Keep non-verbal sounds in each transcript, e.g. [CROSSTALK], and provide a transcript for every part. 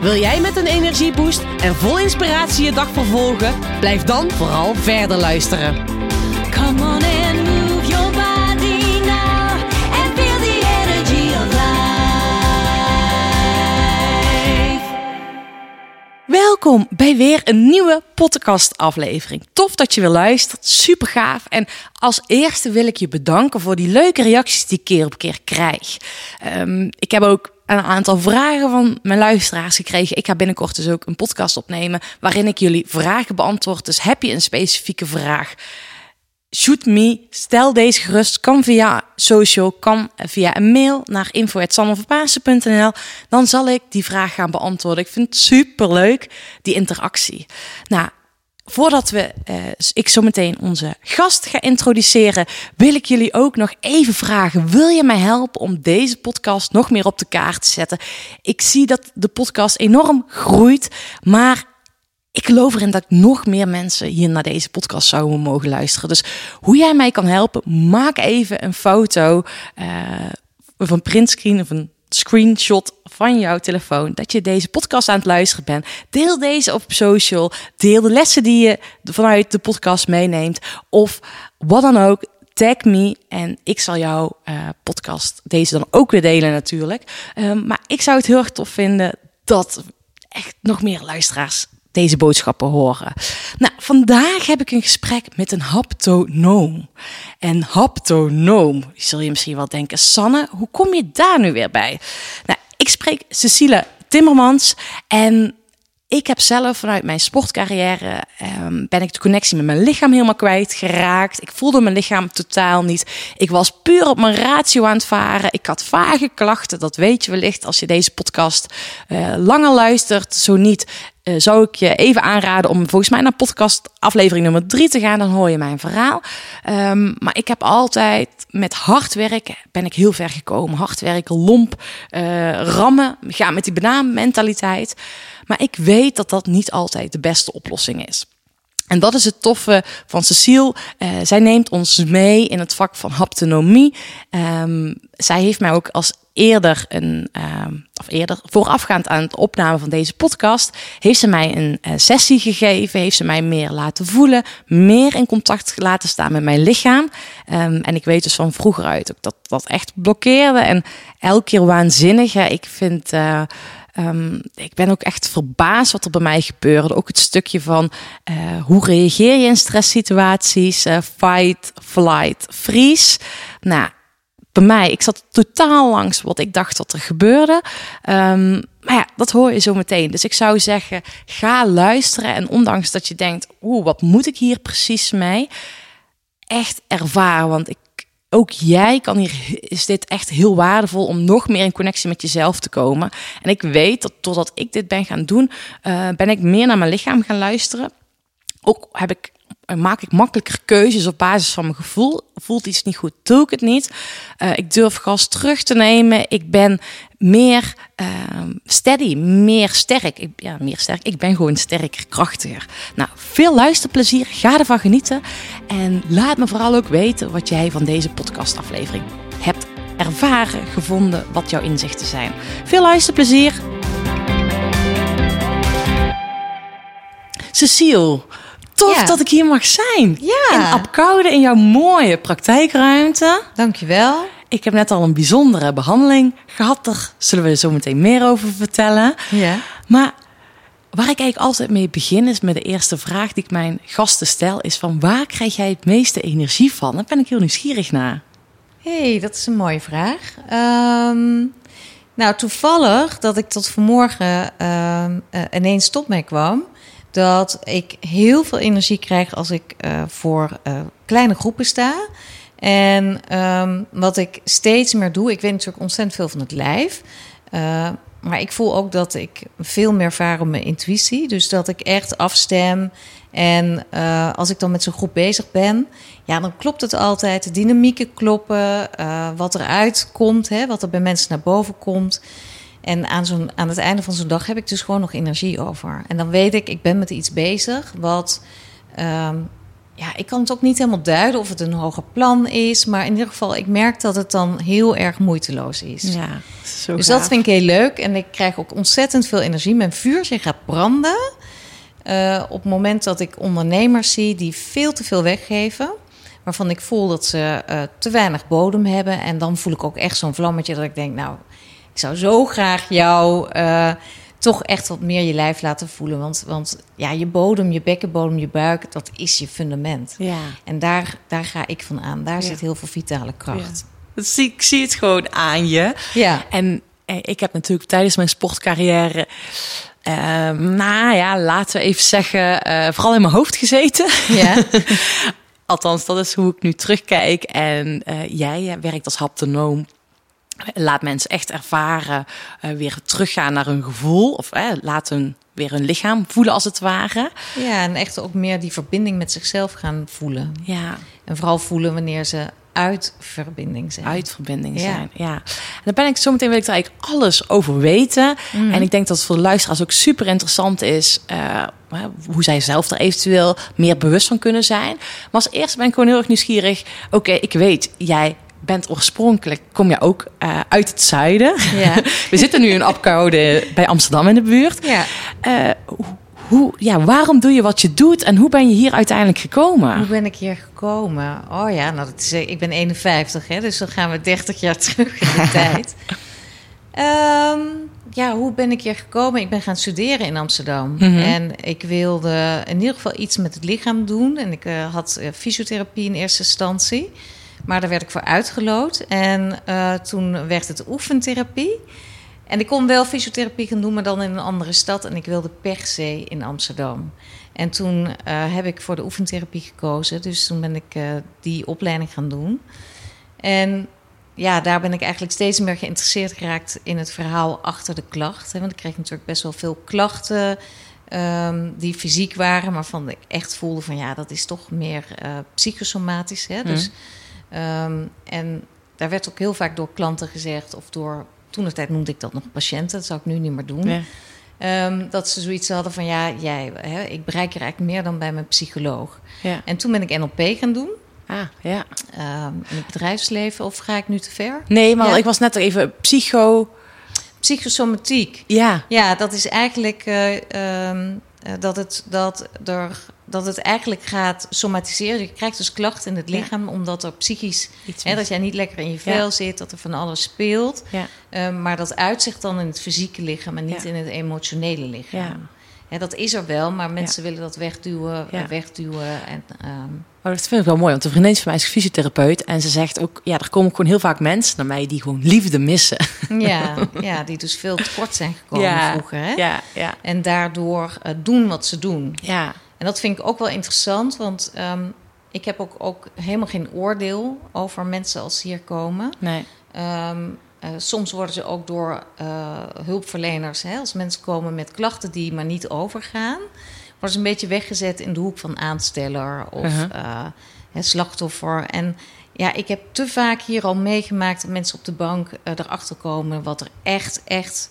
Wil jij met een energieboost en vol inspiratie je dag vervolgen? Blijf dan vooral verder luisteren. Come on and move your body now and feel the energy of life. Welkom bij weer een nieuwe podcastaflevering. Tof dat je weer luistert, super gaaf. En als eerste wil ik je bedanken voor die leuke reacties die ik keer op keer krijg. Ehm, ik heb ook een aantal vragen van mijn luisteraars gekregen. Ik ga binnenkort dus ook een podcast opnemen waarin ik jullie vragen beantwoord. Dus heb je een specifieke vraag? Shoot me, stel deze gerust. Kan via social, kan via een mail naar info.sanneverpaasen.nl. Dan zal ik die vraag gaan beantwoorden. Ik vind het super leuk, die interactie. Nou, voordat we, eh, ik zometeen onze gast ga introduceren, wil ik jullie ook nog even vragen: wil je mij helpen om deze podcast nog meer op de kaart te zetten? Ik zie dat de podcast enorm groeit, maar ik geloof erin dat nog meer mensen hier naar deze podcast zouden mogen luisteren. Dus hoe jij mij kan helpen, maak even een foto eh, of een printscreen of een screenshot van jouw telefoon dat je deze podcast aan het luisteren bent. Deel deze op social. Deel de lessen die je vanuit de podcast meeneemt. Of wat dan ook. Tag me en ik zal jouw eh, podcast, deze dan ook weer delen natuurlijk. Um, maar ik zou het heel erg tof vinden dat echt nog meer luisteraars deze boodschappen horen. Nou, vandaag heb ik een gesprek met een haptonoom. En haptonoom, zul je misschien wel denken, Sanne, hoe kom je daar nu weer bij? Nou, ik spreek Cecile Timmermans en ik heb zelf vanuit mijn sportcarrière um, ben ik de connectie met mijn lichaam helemaal kwijtgeraakt. Ik voelde mijn lichaam totaal niet. Ik was puur op mijn ratio aan het varen. Ik had vage klachten. Dat weet je wellicht als je deze podcast uh, langer luistert. Zo niet, uh, zou ik je even aanraden om volgens mij naar podcast aflevering nummer drie te gaan. Dan hoor je mijn verhaal. Um, maar ik heb altijd met hard werken ben ik heel ver gekomen. Hard werken, lomp, uh, rammen, gaan met die banaan-mentaliteit. Maar ik weet dat dat niet altijd de beste oplossing is. En dat is het toffe van Cecile. Uh, zij neemt ons mee in het vak van haptonomie. Um, zij heeft mij ook als eerder een, um, of eerder voorafgaand aan het opname van deze podcast, heeft ze mij een uh, sessie gegeven, heeft ze mij meer laten voelen, meer in contact laten staan met mijn lichaam. Um, en ik weet dus van vroeger uit ook dat dat echt blokkeerde en elke keer waanzinnig. Ik vind. Uh, Um, ik ben ook echt verbaasd wat er bij mij gebeurde. Ook het stukje van uh, hoe reageer je in stresssituaties? Uh, fight, flight, freeze. Nou, bij mij, ik zat totaal langs wat ik dacht dat er gebeurde. Um, maar ja, dat hoor je zo meteen. Dus ik zou zeggen, ga luisteren. En ondanks dat je denkt, oeh, wat moet ik hier precies mee? Echt ervaren, want ik ook jij kan hier, is dit echt heel waardevol om nog meer in connectie met jezelf te komen. En ik weet dat doordat ik dit ben gaan doen, uh, ben ik meer naar mijn lichaam gaan luisteren. Ook heb ik, maak ik makkelijker keuzes op basis van mijn gevoel. Voelt iets niet goed, doe ik het niet. Uh, ik durf gas terug te nemen. Ik ben meer uh, steady, meer sterk. Ik, ja, meer sterk. Ik ben gewoon sterker, krachtiger. Nou, veel luisterplezier. Ga ervan genieten. En laat me vooral ook weten wat jij van deze podcastaflevering hebt ervaren, gevonden, wat jouw inzichten zijn. Veel luisterplezier. Cecile, tof ja. dat ik hier mag zijn. Ja. In Apkoude, in jouw mooie praktijkruimte. Dankjewel. Ik heb net al een bijzondere behandeling gehad. Daar zullen we zo meteen meer over vertellen. Ja. Maar waar ik eigenlijk altijd mee begin is met de eerste vraag die ik mijn gasten stel. Is van waar krijg jij het meeste energie van? Daar ben ik heel nieuwsgierig naar. hey, dat is een mooie vraag. Um, nou, toevallig dat ik tot vanmorgen um, uh, ineens tot mij kwam dat ik heel veel energie krijg als ik uh, voor uh, kleine groepen sta. En um, wat ik steeds meer doe, ik weet natuurlijk ontzettend veel van het lijf. Uh, maar ik voel ook dat ik veel meer vaar op mijn intuïtie. Dus dat ik echt afstem. En eh, als ik dan met zo'n groep bezig ben, ja, dan klopt het altijd. De dynamieken kloppen. eh, wat eruit komt, hè, wat er bij mensen naar boven komt. En aan, zo'n, aan het einde van zo'n dag heb ik dus gewoon nog energie over. En dan weet ik, ik ben met iets bezig wat. ehm, ja, ik kan het ook niet helemaal duiden of het een hoger plan is. Maar in ieder geval, ik merk dat het dan heel erg moeiteloos is. Ja, zo Dus gaaf. dat vind ik heel leuk. En ik krijg ook ontzettend veel energie. Mijn vuurtje gaat branden. eh, op het moment dat ik ondernemers zie die veel te veel weggeven. Waarvan ik voel dat ze eh, te weinig bodem hebben. En dan voel ik ook echt zo'n vlammetje dat ik denk... nou, ik zou zo graag jou eh, toch echt wat meer je lijf laten voelen. Want, want ja, je bodem, je bekkenbodem, je buik, dat is je fundament. Ja. En daar, daar ga ik van aan. Daar Ja. zit heel veel vitale kracht. Dat zie, ik zie het gewoon aan je. Ja. En eh, ik heb natuurlijk tijdens mijn sportcarrière, eh, nou ja, laten we even zeggen, eh, vooral in mijn hoofd gezeten. Ja. [LAUGHS] Althans, dat is hoe ik nu terugkijk. En jij werkt als haptonoom. Laat mensen echt ervaren, eh, weer teruggaan naar hun gevoel. Of laat hun weer hun lichaam voelen als het ware. Ja, en echt ook meer die verbinding met zichzelf gaan voelen. Ja, En vooral voelen wanneer ze uit verbinding zijn. uitverbinding Ja. zijn. Ja. En daar ben ik zometeen wil ik daar eigenlijk alles over weten. Mhm. En ik denk dat het voor de luisteraars ook super interessant is. eh, hoe zij zelf er eventueel meer bewust van kunnen zijn. Maar als eerste ben ik gewoon heel erg nieuwsgierig. Oké, ik weet, jij bent oorspronkelijk, kom je ook eh, uit het zuiden. Ja. [LAUGHS] We zitten nu in Apkoude bij Amsterdam in de buurt. Ja. Eh, hoe- ja, waarom doe je wat je doet en hoe ben je hier uiteindelijk gekomen? Hoe ben ik hier gekomen? Oh ja, nou, dat is, ik ben 51, hè, dus dan gaan we 30 jaar [LAUGHS] terug in de tijd. [LAUGHS] Ehm, ja, hoe ben ik hier gekomen? Ik ben gaan studeren in Amsterdam. Mhm. En ik wilde in ieder geval iets met het lichaam doen. En ik eh, had eh, fysiotherapie in eerste instantie. Maar daar werd ik voor uitgeloot. En eh, toen werd het oefentherapie. En ik kon wel fysiotherapie gaan doen, maar dan in een andere stad. En ik wilde per se in Amsterdam. En toen eh, heb ik voor de oefentherapie gekozen. Dus toen ben ik eh, die opleiding gaan doen. En ja, daar ben ik eigenlijk steeds meer geïnteresseerd geraakt in het verhaal achter de klacht. Want ik kreeg natuurlijk best wel veel klachten ehm, die fysiek waren, maar van ik echt voelde van ja, dat is toch meer psychosomatisch. Hè. Dus, ehm, en daar werd ook heel vaak door klanten gezegd, of door, toen de tijd noemde ik dat nog patiënten, dat zou ik nu niet meer doen. Ehm, dat ze zoiets hadden van ja, jij, hè, ik bereik er eigenlijk meer dan bij mijn psycholoog. Ja. En toen ben ik NLP gaan doen Ah, ja. ehm, in het bedrijfsleven. Of ga ik nu te ver? Nee, maar Ja. ik was net even psycho. Psychosomatiek. Ja, Ja, dat is eigenlijk eh, dat, het, dat, er, dat het eigenlijk gaat somatiseren. Je krijgt dus klachten in het Ja. lichaam omdat er psychisch... iets Hè, dat jij niet lekker in je vel Ja. zit, dat er van alles speelt. ja. Ehm, maar dat uitzicht dan in het fysieke lichaam en niet in het emotionele lichaam. Ja. Dat is er wel, maar mensen willen dat wegduwen, Ja. eh, wegduwen. En, ehm, Maar dat vind ik wel mooi, want een vriendin van mij is fysiotherapeut. En ze zegt ook, ja, er komen gewoon heel vaak mensen naar mij die gewoon liefde missen. [LAUGHS] ja, [LAUGHS] ja, die dus veel tekort zijn gekomen vroeger. Hè? Ja, ja, En daardoor eh, doen wat ze doen. ja. En dat vind ik ook wel interessant, want ehm, ik heb ook, ook helemaal geen oordeel over mensen als ze hier komen. Nee. Ehm, eh, soms worden ze ook door eh, hulpverleners, hè, als mensen komen met klachten die maar niet overgaan, worden ze een beetje weggezet in de hoek van aansteller of Uh-huh. eh, hè, slachtoffer. En ja, ik heb te vaak hier al meegemaakt dat mensen op de bank erachter komen wat er echt, echt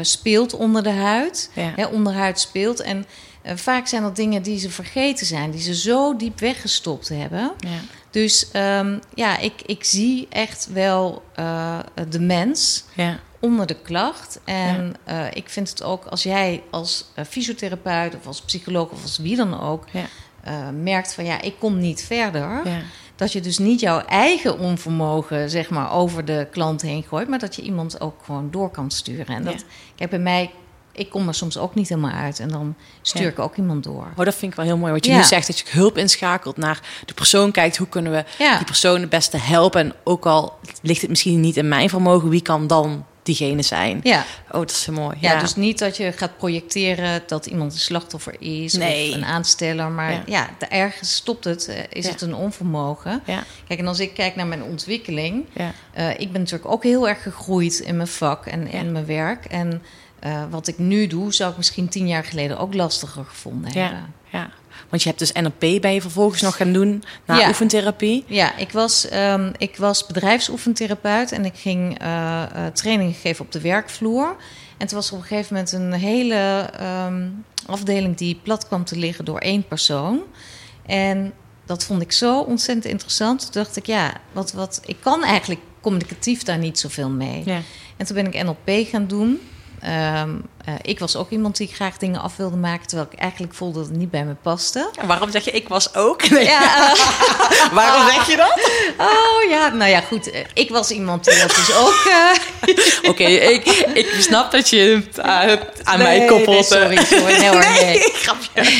speelt onder de huid. Ja. Hè, onderhuid speelt. En vaak zijn dat dingen die ze vergeten zijn, die ze zo diep weggestopt hebben. Ja. Dus ehm, ja, ik, ik zie echt wel eh, de mens Ja. onder de klacht. En eh, ik vind het ook als jij als eh, fysiotherapeut of als psycholoog of als wie dan ook Ja. merkt van ja, ik kom niet verder. Ja. Dat je dus niet jouw eigen onvermogen zeg maar over de klant heen gooit, maar dat je iemand ook gewoon door kan sturen. En dat, kijk, bij mij, ik kom er soms ook niet helemaal uit en dan stuur Ja. ik ook iemand door. Oh, dat vind ik wel heel mooi. Wat je Ja. nu zegt, dat je hulp inschakelt naar de persoon kijkt. Hoe kunnen we Ja. die persoon het beste helpen? En ook al ligt het misschien niet in mijn vermogen, wie kan dan diegene zijn. Ja. Oh, dat is mooi. Ja, dus niet dat je gaat projecteren dat iemand een slachtoffer is Nee. of een aansteller. Maar Ja. ergens stopt het. eh, Is het een onvermogen? Ja, Kijk, en als ik kijk naar mijn ontwikkeling... eh, ik ben natuurlijk ook heel erg gegroeid in mijn vak en in mijn werk. En eh, wat ik nu doe, zou ik misschien tien jaar geleden ook lastiger gevonden ja, hebben. ja. Want je hebt dus NLP bij je vervolgens nog gaan doen na Ja. oefentherapie. Ja, ik was, ehm, ik was bedrijfsoefentherapeut en ik ging eh, trainingen geven op de werkvloer. En toen was er op een gegeven moment een hele ehm, afdeling die plat kwam te liggen door één persoon. En dat vond ik zo ontzettend interessant. Toen dacht ik, ja, wat, wat, ik kan eigenlijk communicatief daar niet zoveel mee. Ja. En toen ben ik NLP gaan doen. Ehm, eh, ik was ook iemand die graag dingen af wilde maken, terwijl ik eigenlijk voelde dat het niet bij me paste. En waarom zeg je ik was ook? Nee. [LAUGHS] Ja, [LAUGHS] Waarom zeg je dat? Oh ja, nou ja, goed. eh, Ik was iemand die dat dus ook. eh, [LAUGHS] Oké, ik, ik snap dat je het aan, mij koppelt. nee, sorry, sorry. Nee hoor, nee. Grapje.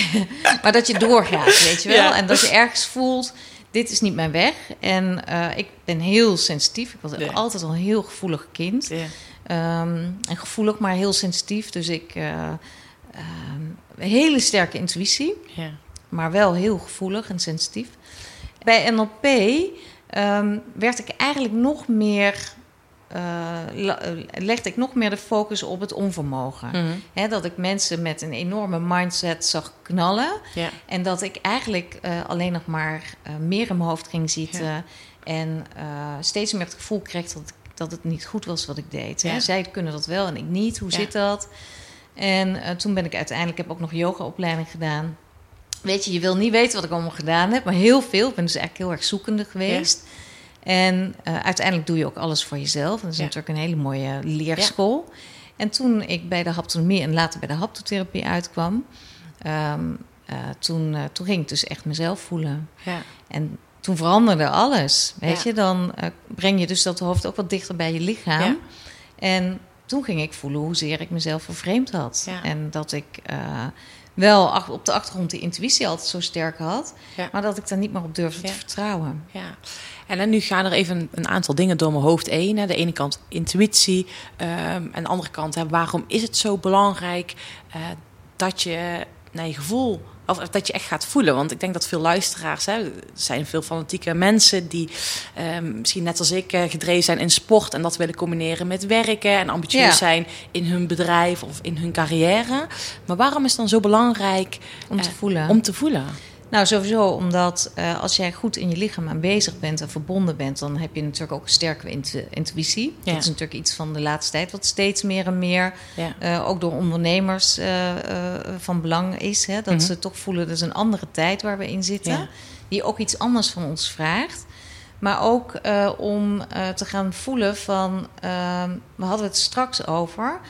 Maar dat je doorgaat, weet je wel. Ja. En dat je ergens voelt, dit is niet mijn weg. En eh, ik ben heel sensitief. Ik was Ja. altijd al een heel gevoelig kind. Ja. Ehm, en gevoelig, maar heel sensitief. Dus ik... ehm, hele sterke intuïtie. Ja. maar wel heel gevoelig en sensitief. Bij NLP ehm, werd ik eigenlijk nog meer. eh, eh, legde ik nog meer de focus op het onvermogen. Mhm. Dat ik mensen met een enorme mindset zag knallen. ja. En dat ik eigenlijk alleen nog maar meer in mijn hoofd ging zitten. Ja. En steeds meer het gevoel kreeg dat, ik- dat het niet goed was wat ik deed. Hè. Ja. Zij kunnen dat wel en ik niet. Hoe Ja. zit dat? En eh, toen ben ik uiteindelijk, ik heb ook nog yogaopleiding gedaan. Weet je, je wil niet weten wat ik allemaal gedaan heb, maar heel veel. Ik ben dus eigenlijk heel erg zoekende geweest. En eh, uiteindelijk doe je ook alles voor jezelf. En dat is natuurlijk een hele mooie leerschool. En toen ik bij de haptonomie en later bij de haptotherapie uitkwam, ehm, eh, toen, toen ging ik dus echt mezelf voelen. Ja. En toen veranderde alles. Weet Ja. je, dan eh, breng je dus dat hoofd ook wat dichter bij je lichaam. Ja. En toen ging ik voelen hoezeer ik mezelf vervreemd had. Ja. En dat ik eh, wel ach- op de achtergrond die intuïtie altijd zo sterk had, maar dat ik daar niet meer op durfde te vertrouwen. Ja, en dan nu gaan er even een aantal dingen door mijn hoofd heen. Hè. De ene kant intuïtie, ehm, en de andere kant, hè, waarom is het zo belangrijk eh, dat je naar je gevoel, of dat je echt gaat voelen? Want ik denk dat veel luisteraars, hè, er zijn veel fanatieke mensen die ehm, misschien net als ik eh, gedreven zijn in sport en dat willen combineren met werken en ambitieus Ja. zijn in hun bedrijf of in hun carrière. Maar waarom is het dan zo belangrijk Om te eh, voelen. om te voelen? Nou, sowieso omdat eh, als jij goed in je lichaam aanwezig bent en verbonden bent, dan heb je natuurlijk ook een sterke intu- intuïtie. Ja. Dat is natuurlijk iets van de laatste tijd wat steeds meer en meer, Ja. eh, ook door ondernemers, eh, van belang is. Hè, dat Mhm. ze toch voelen, dat is een andere tijd waar we in zitten, Ja. die ook iets anders van ons vraagt. Maar ook om te gaan voelen van, eh, we hadden het straks over.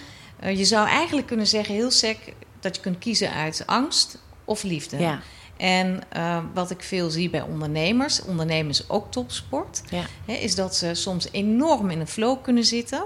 Je zou eigenlijk kunnen zeggen, heel sec, dat je kunt kiezen uit angst of liefde. Ja, En eh, wat ik veel zie bij ondernemers, ondernemers ook topsport, ja, hè, is dat ze soms enorm in een flow kunnen zitten.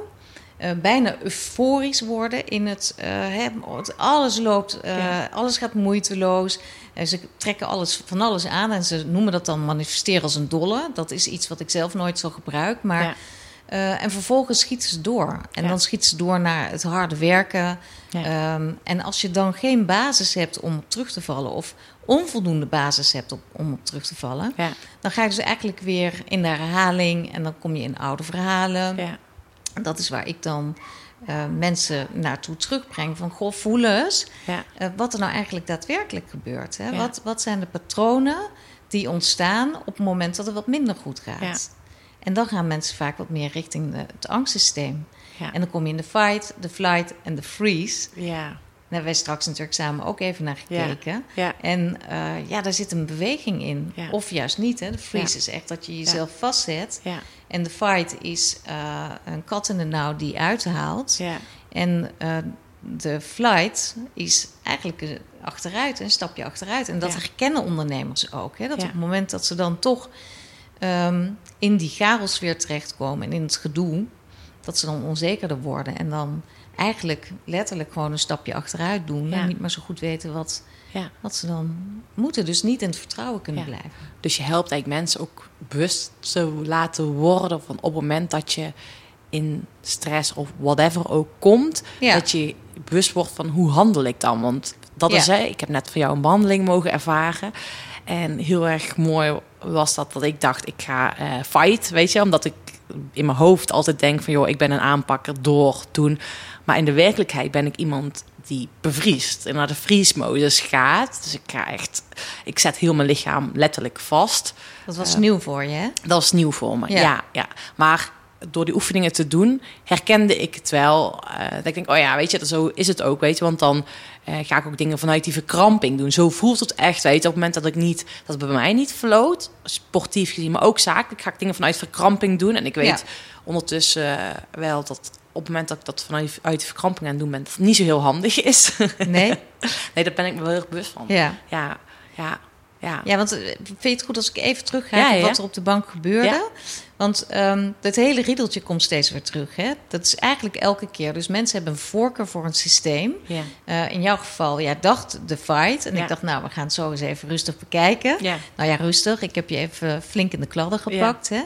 eh, bijna euforisch worden in het, eh, hè, alles loopt, eh, Ja. alles gaat moeiteloos. En ze trekken alles, van alles aan en ze noemen dat dan manifesteren als een dolle. Dat is iets wat ik zelf nooit zo gebruik. Maar, ja. en vervolgens schieten ze door. En Ja. dan schieten ze door naar het harde werken. Ja. Ehm, en als je dan geen basis hebt om terug te vallen, of onvoldoende basis hebt op, om op terug te vallen, ja. dan ga je dus eigenlijk weer in de herhaling en dan kom je in oude verhalen. ja. En Dat is waar ik dan eh, mensen naartoe terugbreng van goh, voel eens ja. eh, wat er nou eigenlijk daadwerkelijk gebeurt. Hè? Wat, wat zijn de patronen die ontstaan op het moment dat het wat minder goed gaat? Ja. En dan gaan mensen vaak wat meer richting de, het angstsysteem. Ja. En dan kom je in de fight, de flight en de freeze. Ja, Daar hebben wij straks natuurlijk samen ook even naar gekeken. ja, En eh, ja, daar zit een beweging in. Ja. Of juist niet. Hè. De freeze is echt dat je jezelf vastzet. ja, En de fight is eh, een kat in de nauw die uithaalt. ja, En eh, de flight is eigenlijk achteruit, een stapje achteruit. En dat herkennen ondernemers ook. Hè? Dat op het moment dat ze dan toch ehm, in die weer terechtkomen en in het gedoe, dat ze dan onzekerder worden. En dan eigenlijk letterlijk gewoon een stapje achteruit doen. Ja. En niet meer zo goed weten wat, ja. wat ze dan moeten. Dus niet in het vertrouwen kunnen Ja. blijven. Dus je helpt eigenlijk mensen ook bewust te laten worden van op het moment dat je in stress of whatever ook komt, Ja. dat je bewust wordt van hoe handel ik dan? Want dat Ja. is, hè, ik heb net van jou een behandeling mogen ervaren. En heel erg mooi was dat dat ik dacht, ik ga eh, fight, weet je, omdat ik in mijn hoofd altijd denk van, joh, ik ben een aanpakker door toen. Maar in de werkelijkheid ben ik iemand die bevriest en naar de vriesmodus gaat. Dus ik ga echt, ik zet heel mijn lichaam letterlijk vast. Dat was nieuw voor je, hè? Dat is nieuw voor me. Ja. Ja. Ja, Maar door die oefeningen te doen, herkende ik het wel. eh, dat ik denk, oh ja, weet je, zo is het ook, weet je. Want dan eh, ga ik ook dingen vanuit die verkramping doen. Zo voelt het echt, weet je. Op het moment dat ik niet, dat het bij mij niet floot, sportief gezien, maar ook zakelijk, ga ik dingen vanuit verkramping doen. En ik weet Ja. ondertussen eh, wel dat op het moment dat ik dat vanuit uit de verkramping aan het doen ben, dat het niet zo heel handig is. [LAUGHS] Nee? nee, daar ben ik me wel heel erg bewust van. Ja. ja, ja. ja. Ja, want eh, vind je het goed als ik even terug ga Ja, ja. wat er op de bank gebeurde? Ja. Want ehm dat hele riedeltje komt steeds weer terug. Hè? Dat is eigenlijk elke keer. Dus mensen hebben een voorkeur voor een systeem. Eh, in jouw geval, jij dacht de fight. En ik dacht, nou, we gaan het zo eens even rustig bekijken. Nou ja, rustig. Ik heb je even flink in de kladden gepakt. Hè?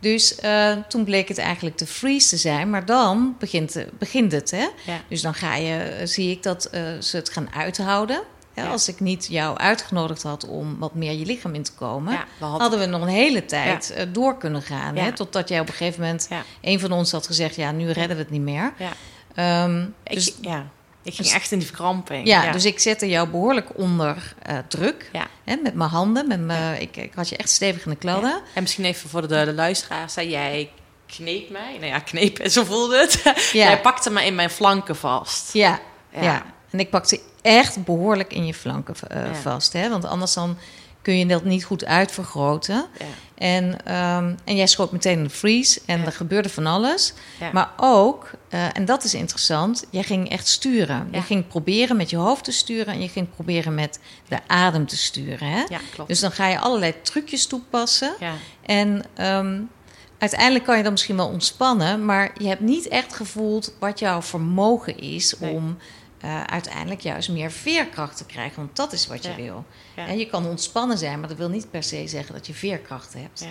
Dus eh, toen bleek het eigenlijk de freeze te zijn. Maar dan begint, eh, begint het. Hè? Ja. Dus dan ga je, eh, zie ik dat ze het gaan uithouden. Ja. Als ik niet jou uitgenodigd had om wat meer je lichaam in te komen, Ja, hadden we nog een hele tijd door kunnen gaan. Hè? Totdat jij op een gegeven moment, een van ons had gezegd: Ja, nu redden we het niet meer. Ja. Ehm, Ik, dus, ja. Ik ging dus- echt in die verkramping. ja, dus ik zette jou behoorlijk onder eh, druk. Ja. Hè, met mijn handen. Met mijn, ik, ik had je echt stevig in de kladden. En misschien even voor de, de luisteraars. Zei jij kneep mij? Nou ja, kneep, zo voelde het. [LAUGHS] Jij pakte me in mijn flanken vast. Ja, ja. En ik pakte echt behoorlijk in je flanken eh, vast. Hè? Want anders dan kun je dat niet goed uitvergroten. Ja. En, ehm, en jij schoot meteen in de freeze en Ja. er gebeurde van alles. Ja. Maar ook, eh, en dat is interessant, jij ging echt sturen. Je ging proberen met je hoofd te sturen en je ging proberen met de adem te sturen. Hè? Klopt. Dus dan ga je allerlei trucjes toepassen. ja. En ehm, uiteindelijk kan je dan misschien wel ontspannen, maar je hebt niet echt gevoeld wat jouw vermogen is Nee. om eh, uiteindelijk juist meer veerkracht te krijgen. Want dat is wat je Ja. wil. Ja. En je kan ontspannen zijn, maar dat wil niet per se zeggen dat je veerkracht hebt. Ja.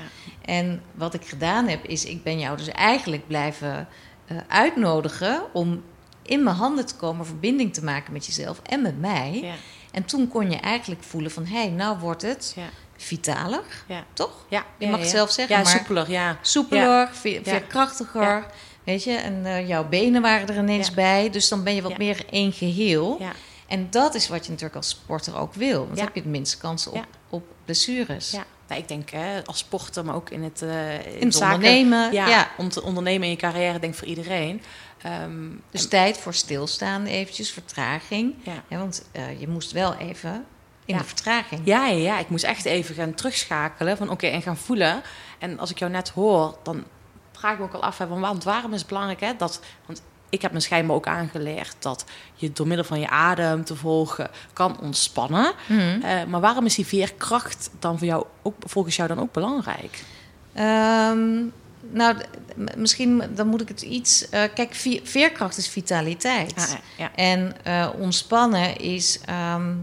En wat ik gedaan heb, is ik ben jou dus eigenlijk blijven eh, uitnodigen om in mijn handen te komen, verbinding te maken met jezelf en met mij. Ja. En toen kon je eigenlijk voelen van, hé, hey, nou wordt het vitaler, toch? Ja. Je mag het zelf zeggen, Ja, maar- soepeler, ja. soepeler, veerkrachtiger. Weet je, en eh, jouw benen waren er ineens Ja. bij. Dus dan ben je wat Ja. meer één geheel. Ja. En dat is wat je natuurlijk als sporter ook wil. Want dan heb je het minste kans op, op blessures. Ja. Nou, ik denk hè, als sporter, maar ook in het, eh, In het zaken- ondernemen. Ja, om te ondernemen in je carrière, denk ik voor iedereen. Ehm, Dus tijd voor stilstaan eventjes, vertraging. ja. Want eh, je moest wel even in Ja. de vertraging. Ja, ja, ja, ik moest echt even gaan terugschakelen van oké en gaan voelen. En als ik jou net hoor, dan vraag ik me ook al af, hè, van, want waarom is het belangrijk hè, dat, want ik heb me schijnbaar ook aangeleerd dat je door middel van je adem te volgen kan ontspannen. Mhm. Eh, maar waarom is die veerkracht dan voor jou ook, volgens jou dan ook belangrijk? Ehm, nou, misschien dan moet ik het iets... eh, kijk, veerkracht is vitaliteit. Ja, ja. En eh, ontspannen is, ehm,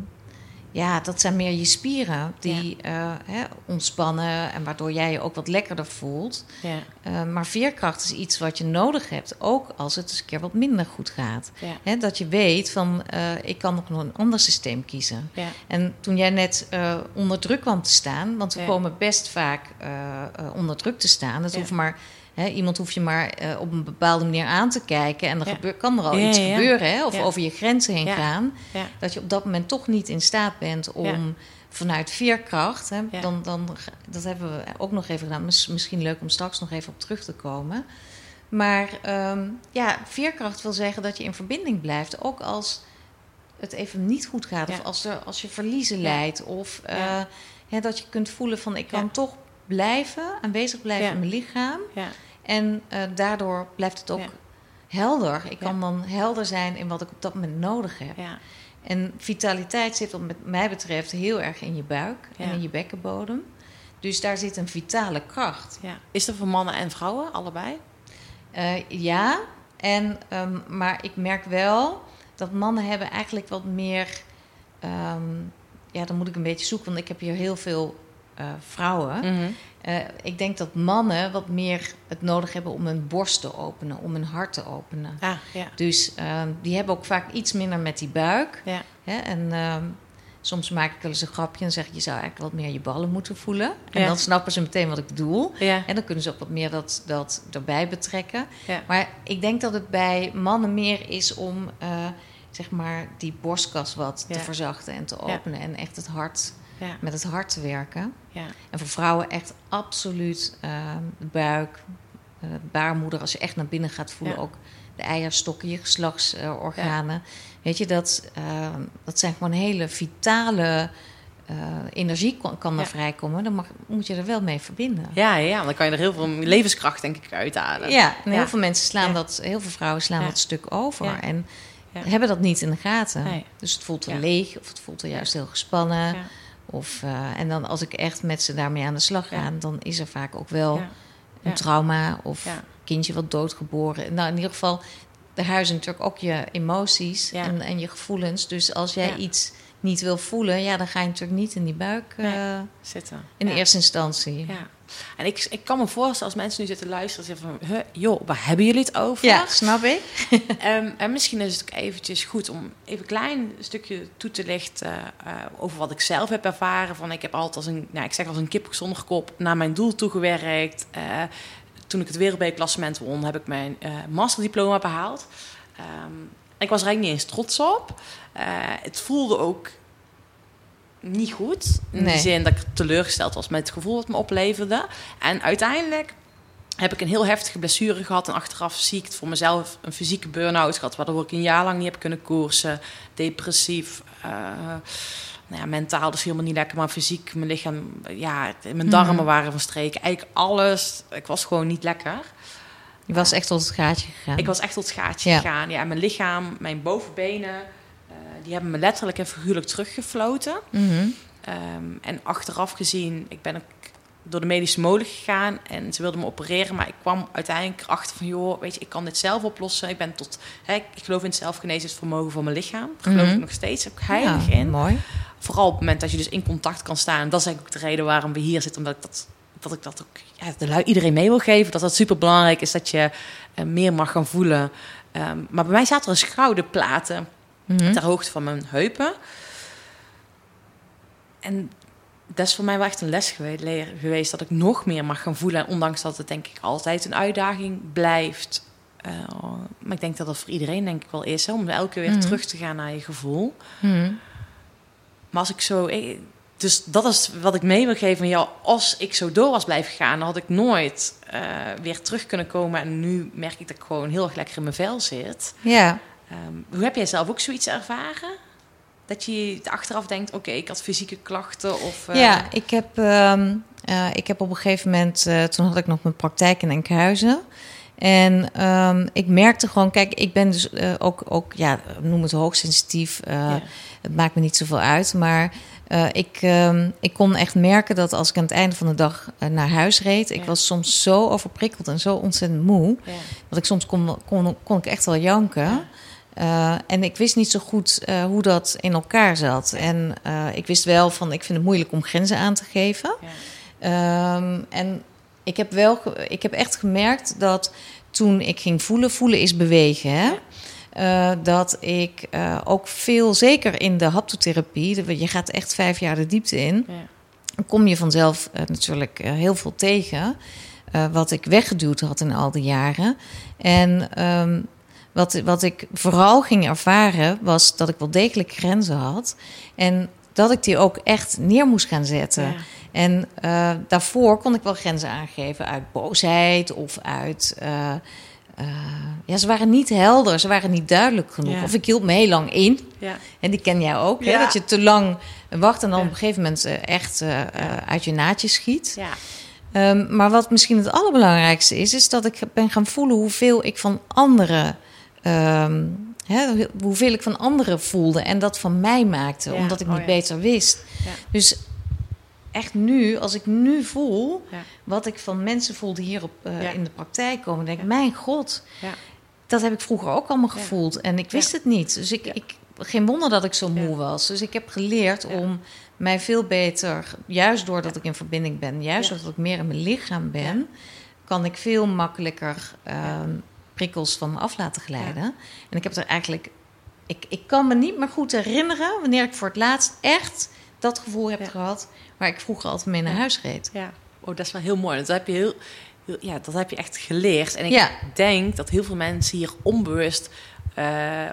ja, dat zijn meer je spieren die eh, hè, ontspannen en waardoor jij je ook wat lekkerder voelt. ja, Eh, maar veerkracht is iets wat je nodig hebt, ook als het eens een keer wat minder goed gaat. ja, Hè, dat je weet van, eh, ik kan nog een ander systeem kiezen. ja, En toen jij net onder druk kwam te staan, want we komen best vaak onder druk te staan. Het Ja. hoeft maar, hè, iemand hoeft je maar eh, op een bepaalde manier aan te kijken en Ja. gebeur, kan er al Ja, iets ja, gebeuren, hè, of over je grenzen heen gaan. Dat je op dat moment toch niet in staat bent om vanuit veerkracht, hè, dan, dan, dat hebben we ook nog even gedaan. Mis- Misschien leuk om straks nog even op terug te komen. Maar ehm, ja, veerkracht wil zeggen dat je in verbinding blijft, ook als het even niet goed gaat, of als, er, als je verliezen leidt, of eh, hè, dat je kunt voelen van ik kan toch blijven, aanwezig blijven in mijn lichaam. ja, En eh, daardoor blijft het ook Ja. helder. Ik kan dan helder zijn in wat ik op dat moment nodig heb. ja, En vitaliteit zit wat mij betreft heel erg in je buik en in je bekkenbodem. Dus daar zit een vitale kracht. Is er voor mannen en vrouwen allebei? Eh, ja, en, ehm, maar ik merk wel dat mannen hebben eigenlijk wat meer... ehm, ja, dan moet ik een beetje zoeken, want ik heb hier heel veel eh, vrouwen. Mhm. Eh, ik denk dat mannen wat meer het nodig hebben om hun borst te openen, om hun hart te openen. Ah, ja. Dus ehm, die hebben ook vaak iets minder met die buik. Ja. Hè? En ehm, soms maak ik wel eens een grapje en zeg je zou eigenlijk wat meer je ballen moeten voelen. En Ja. dan snappen ze meteen wat ik bedoel. Ja. En dan kunnen ze ook wat meer dat, dat erbij betrekken. Ja. Maar ik denk dat het bij mannen meer is om eh, zeg maar die borstkas wat te verzachten en te openen. En echt het hart, Ja. met het hart te werken. Ja. En voor vrouwen echt absoluut ehm, de buik, eh, baarmoeder. Als je echt naar binnen gaat voelen, Ja. ook de eierstokken, je geslachtsorganen. Weet je, dat, ehm, dat zijn gewoon hele vitale eh, energie kan, kan er Ja. vrijkomen. Dan mag, moet je er wel mee verbinden. Ja, ja, dan kan je er heel veel levenskracht denk ik uithalen. Ja, en heel veel mensen slaan Ja. dat, heel veel vrouwen slaan dat stuk over. En Ja. hebben dat niet in de gaten. Nee. Dus het voelt er leeg of het voelt er juist heel gespannen. Of, eh, en dan als ik echt met ze daarmee aan de slag ga, dan is er vaak ook wel een trauma of kindje wat doodgeboren. Nou, in ieder geval, de huizen natuurlijk ook je emoties en, en je gevoelens. Dus als jij iets niet wil voelen, ja, dan ga je natuurlijk niet in die buik eh, Nee. Zitten. in eerste instantie. Ja. En ik, ik kan me voorstellen als mensen nu zitten luisteren, zeggen van, "Huh, joh, waar hebben jullie het over? Ja, snap ik. [LAUGHS] Ehm, en misschien is het ook eventjes goed om even een klein stukje toe te lichten eh, over wat ik zelf heb ervaren. Van ik heb altijd als een, nou, ik zeg als een kip zonder kop naar mijn doel toegewerkt. Eh toen ik het wereldbekerklassement won, heb ik mijn eh, masterdiploma behaald. Ehm, ik was er eigenlijk niet eens trots op. Het voelde ook niet goed. In Nee. die zin dat ik teleurgesteld was met het gevoel wat me opleverde. En uiteindelijk heb ik een heel heftige blessure gehad. En achteraf zie ik het voor mezelf een fysieke burn-out gehad. Waardoor ik een jaar lang niet heb kunnen koersen. Depressief. eh, nou ja, mentaal dus helemaal niet lekker. Maar fysiek, mijn lichaam, ja, mijn darmen Mhm. waren van streken. Eigenlijk alles. Ik was gewoon niet lekker. Je was echt tot het gaatje gegaan. Ik was echt tot het gaatje Ja. gegaan. Ja, en mijn lichaam, mijn bovenbenen, die hebben me letterlijk en figuurlijk teruggefloten. Mhm. Ehm, en achteraf gezien, ik ben ook door de medische molen gegaan en ze wilden me opereren, maar ik kwam uiteindelijk achter van, joh, weet je, ik kan dit zelf oplossen. Ik ben tot, hè, ik geloof in het zelfgenezingsvermogen van mijn lichaam. Daar geloof Mhm. ik nog steeds, ook heilig Ja, in. Mooi. Vooral op het moment dat je dus in contact kan staan. En dat is eigenlijk ook de reden waarom we hier zitten, omdat ik dat, dat, ik dat ook ja, de lui iedereen mee wil geven. Dat dat super belangrijk is dat je eh, meer mag gaan voelen. Ehm, maar bij mij zaten er schouderplaten Mhm. ter hoogte van mijn heupen. En dat is voor mij wel echt een les geweest, leer- geweest dat ik nog meer mag gaan voelen. En ondanks dat het denk ik altijd een uitdaging blijft. eh, maar ik denk dat dat voor iedereen denk ik wel is, hè, om elke keer weer Mhm. terug te gaan naar je gevoel. Mhm. Maar als ik zo... ik- dus dat is wat ik mee wil geven van jou. Als ik zo door was blijven gaan, dan had ik nooit eh, weer terug kunnen komen. En nu merk ik dat ik gewoon heel erg lekker in mijn vel zit. Ja. Ehm, hoe heb jij zelf ook zoiets ervaren? Dat je achteraf denkt, oké, ik had fysieke klachten of... eh, Ja, ik heb, ehm, eh, ik heb op een gegeven moment, eh, toen had ik nog mijn praktijk in Enkhuizen. En ehm, ik merkte gewoon, kijk, ik ben dus ook, ook, ja, noem het hoogsensitief. Ja. Het maakt me niet zoveel uit. Maar ik, ik kon echt merken dat als ik aan het einde van de dag naar huis reed, ik was soms zo overprikkeld en zo ontzettend moe. ja. Dat ik soms kon, kon, kon ik echt wel janken. Ja. Eh, en ik wist niet zo goed eh, hoe dat in elkaar zat. En eh, ik wist wel van, ik vind het moeilijk om grenzen aan te geven. Ja. Ehm, en ik heb, wel, ik heb echt gemerkt dat toen ik ging voelen, voelen is bewegen. Hè? Ja. Dat ik ook veel, zeker in de haptotherapie, je gaat echt vijf jaar de diepte in Ja. dan kom je vanzelf natuurlijk heel veel tegen. wat ik weggeduwd had in al die jaren. En ehm, wat, wat ik vooral ging ervaren was dat ik wel degelijk grenzen had. En dat ik die ook echt neer moest gaan zetten. Ja. En eh, daarvoor kon ik wel grenzen aangeven uit boosheid of uit. eh, eh, ja, ze waren niet helder, ze waren niet duidelijk genoeg. Ja. Of ik hield me heel lang in. Ja. En die ken jij ook, hè? Dat je te lang wacht en dan op een gegeven moment echt uit je naadje schiet. Ja. Ehm, maar wat misschien het allerbelangrijkste is, is dat ik ben gaan voelen hoeveel ik van anderen, ehm, hè, hoeveel ik van anderen voelde en dat van mij maakte, Ja, omdat ik oh niet ja. beter wist. Ja. Dus echt nu, als ik nu voel wat ik van mensen voel die hier op, eh, in de praktijk komen, denk ik, mijn god, Ja. dat heb ik vroeger ook allemaal gevoeld en ik wist het niet. Dus ik, ik geen wonder dat ik zo moe was. Dus ik heb geleerd om mij veel beter, juist doordat ik in verbinding ben, juist doordat ik meer in mijn lichaam ben, kan ik veel makkelijker ehm, prikkels van me af laten glijden. En ik heb er eigenlijk, ik, ik kan me niet meer goed herinneren wanneer ik voor het laatst echt dat gevoel heb Ja. gehad waar ik vroeger altijd mee naar Ja. huis reed. Ja, oh, dat is wel heel mooi. Dat heb je heel, heel- ja, dat heb je echt geleerd. En ik denk dat heel veel mensen hier onbewust eh,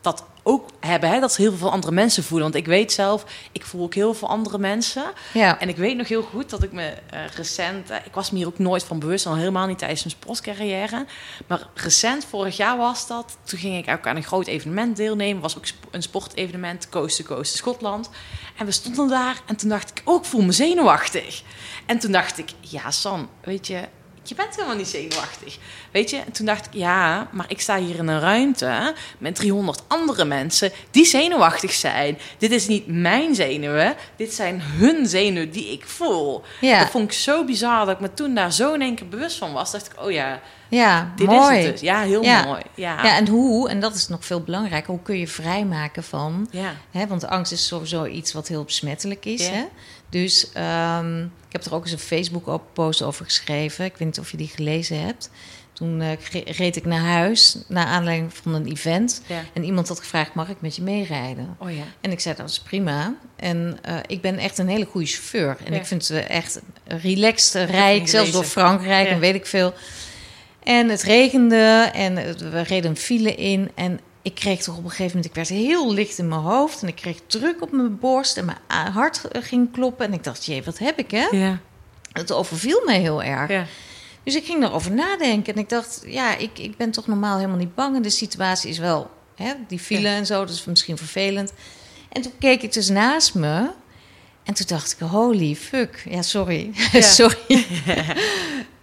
dat ook hebben. Hè? Dat ze heel veel andere mensen voelen. Want ik weet zelf, ik voel ook heel veel andere mensen. Ja, En ik weet nog heel goed dat ik me eh, recent... eh, ik was me hier ook nooit van bewust, al helemaal niet tijdens mijn sportcarrière. Maar recent, vorig jaar was dat. Toen ging ik ook aan een groot evenement deelnemen. was ook een sportevenement, Coast to Coast Schotland. En we stonden daar en toen dacht ik, oh, ik voel me zenuwachtig. En toen dacht ik, ja San, weet je... Je bent helemaal niet zenuwachtig. Weet je, en toen dacht ik, ja, maar ik sta hier in een ruimte met 300 andere mensen die zenuwachtig zijn. Dit is niet mijn zenuwen, dit zijn hun zenuwen die ik voel. Ja. Dat vond ik zo bizar dat ik me toen daar zo in één keer bewust van was. Dacht ik, oh ja, ja dit mooi. is het dus. Ja, heel Ja. mooi. Ja. Ja, en hoe, en dat is nog veel belangrijker, hoe kun je vrijmaken van ja. Hè, want angst is sowieso iets wat heel besmettelijk is. Hè? Dus ehm, ik heb er ook eens een Facebook-post over geschreven. Ik weet niet of je die gelezen hebt. Toen eh, reed ik naar huis, naar aanleiding van een event. Ja. En iemand had gevraagd, mag ik met je meerijden? Oh ja. En ik zei, dat is prima. En eh, ik ben echt een hele goede chauffeur. En Ja. ik vind het echt relaxed rijk, zelfs door. Frankrijk en weet ik veel. En het regende en we reden een file in. En ik kreeg toch op een gegeven moment, ik werd heel licht in mijn hoofd. En ik kreeg druk op mijn borst en mijn hart ging kloppen. En ik dacht, jee, wat heb ik hè? Ja. Het overviel mij heel erg. Ja. Dus ik ging erover nadenken. En ik dacht, ja, ik, ik ben toch normaal helemaal niet bang. En de situatie is wel, hè, die file Ja. en zo, dat is misschien vervelend. En toen keek ik dus naast me. En toen dacht ik, holy fuck. Ja, sorry. [LAUGHS] Ja. sorry. [LAUGHS]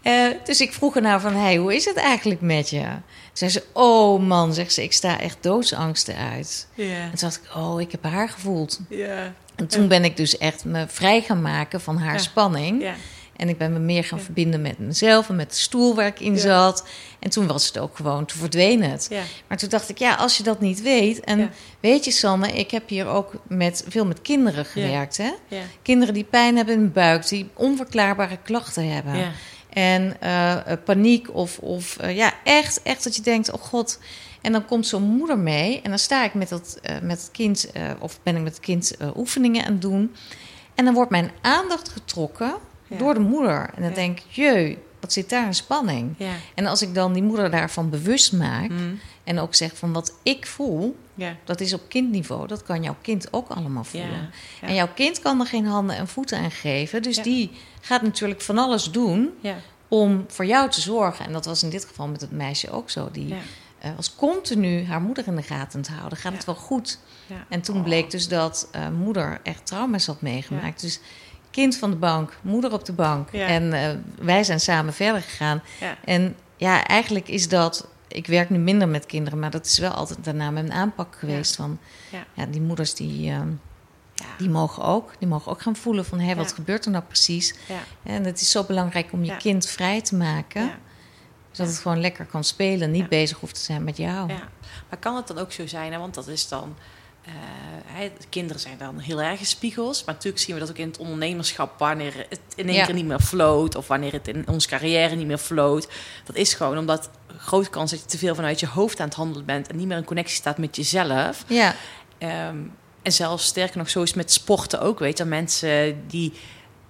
Eh, dus ik vroeg haar nou van, hey, hoe is het eigenlijk met je? Zei ze, oh man, zegt ze, ik sta echt doodsangsten uit. Ja. En toen dacht ik, oh, ik heb haar gevoeld. Ja. En toen ben ik dus echt me vrij gaan maken van haar Ja. spanning. Ja. En ik ben me meer gaan verbinden met mezelf en met de stoel waar ik in zat. En toen was het ook gewoon, toen verdween het. Ja. Maar toen dacht ik, ja, als je dat niet weet. En weet je, Sanne, ik heb hier ook met, veel met kinderen gewerkt. Hè? Ja. Kinderen die pijn hebben in hun buik, die onverklaarbare klachten hebben. En eh, eh, paniek of, of eh, ja, echt, echt dat je denkt, oh god. En dan komt zo'n moeder mee en dan sta ik met, dat, met het kind, of ben ik met het kind oefeningen aan het doen. En dan wordt mijn aandacht getrokken Ja. door de moeder. En dan Ja. denk ik, jeu, wat zit daar een spanning. Ja. En als ik dan die moeder daarvan bewust maak Mm. en ook zeg van wat ik voel, Ja. dat is op kindniveau, dat kan jouw kind ook allemaal voelen. Ja. En jouw kind kan er geen handen en voeten aan geven, dus die gaat natuurlijk van alles doen Ja. om voor jou te zorgen. En dat was in dit geval met het meisje ook zo. Die Ja. eh, was continu haar moeder in de gaten te houden. Gaat het wel goed? Ja. En toen bleek dus dat eh, moeder echt trauma's had meegemaakt. Dus kind van de bank, moeder op de bank. En eh, wij zijn samen verder gegaan. En ja, eigenlijk is dat... Ik werk nu minder met kinderen, maar dat is wel altijd daarna mijn aanpak geweest. Van, Ja. ja, die moeders die, ehm, Ja. die mogen ook. Die mogen ook gaan voelen van, hé, wat Ja. gebeurt er nou precies? Ja. En het is zo belangrijk om je kind vrij te maken. Ja. Zodat het gewoon lekker kan spelen. Niet bezig hoeft te zijn met jou. Ja, maar kan het dan ook zo zijn, hè? want dat is dan. eh, kinderen zijn dan heel erg spiegels. Maar natuurlijk zien we dat ook in het ondernemerschap, wanneer het in één Ja. keer niet meer floot. of wanneer het in onze carrière niet meer floot. Dat is gewoon omdat grote kans dat je te veel vanuit je hoofd aan het handelen bent. en niet meer in connectie staat met jezelf. Ja, Ehm, en zelfs sterker nog, zo is met sporten ook. Weet je, mensen die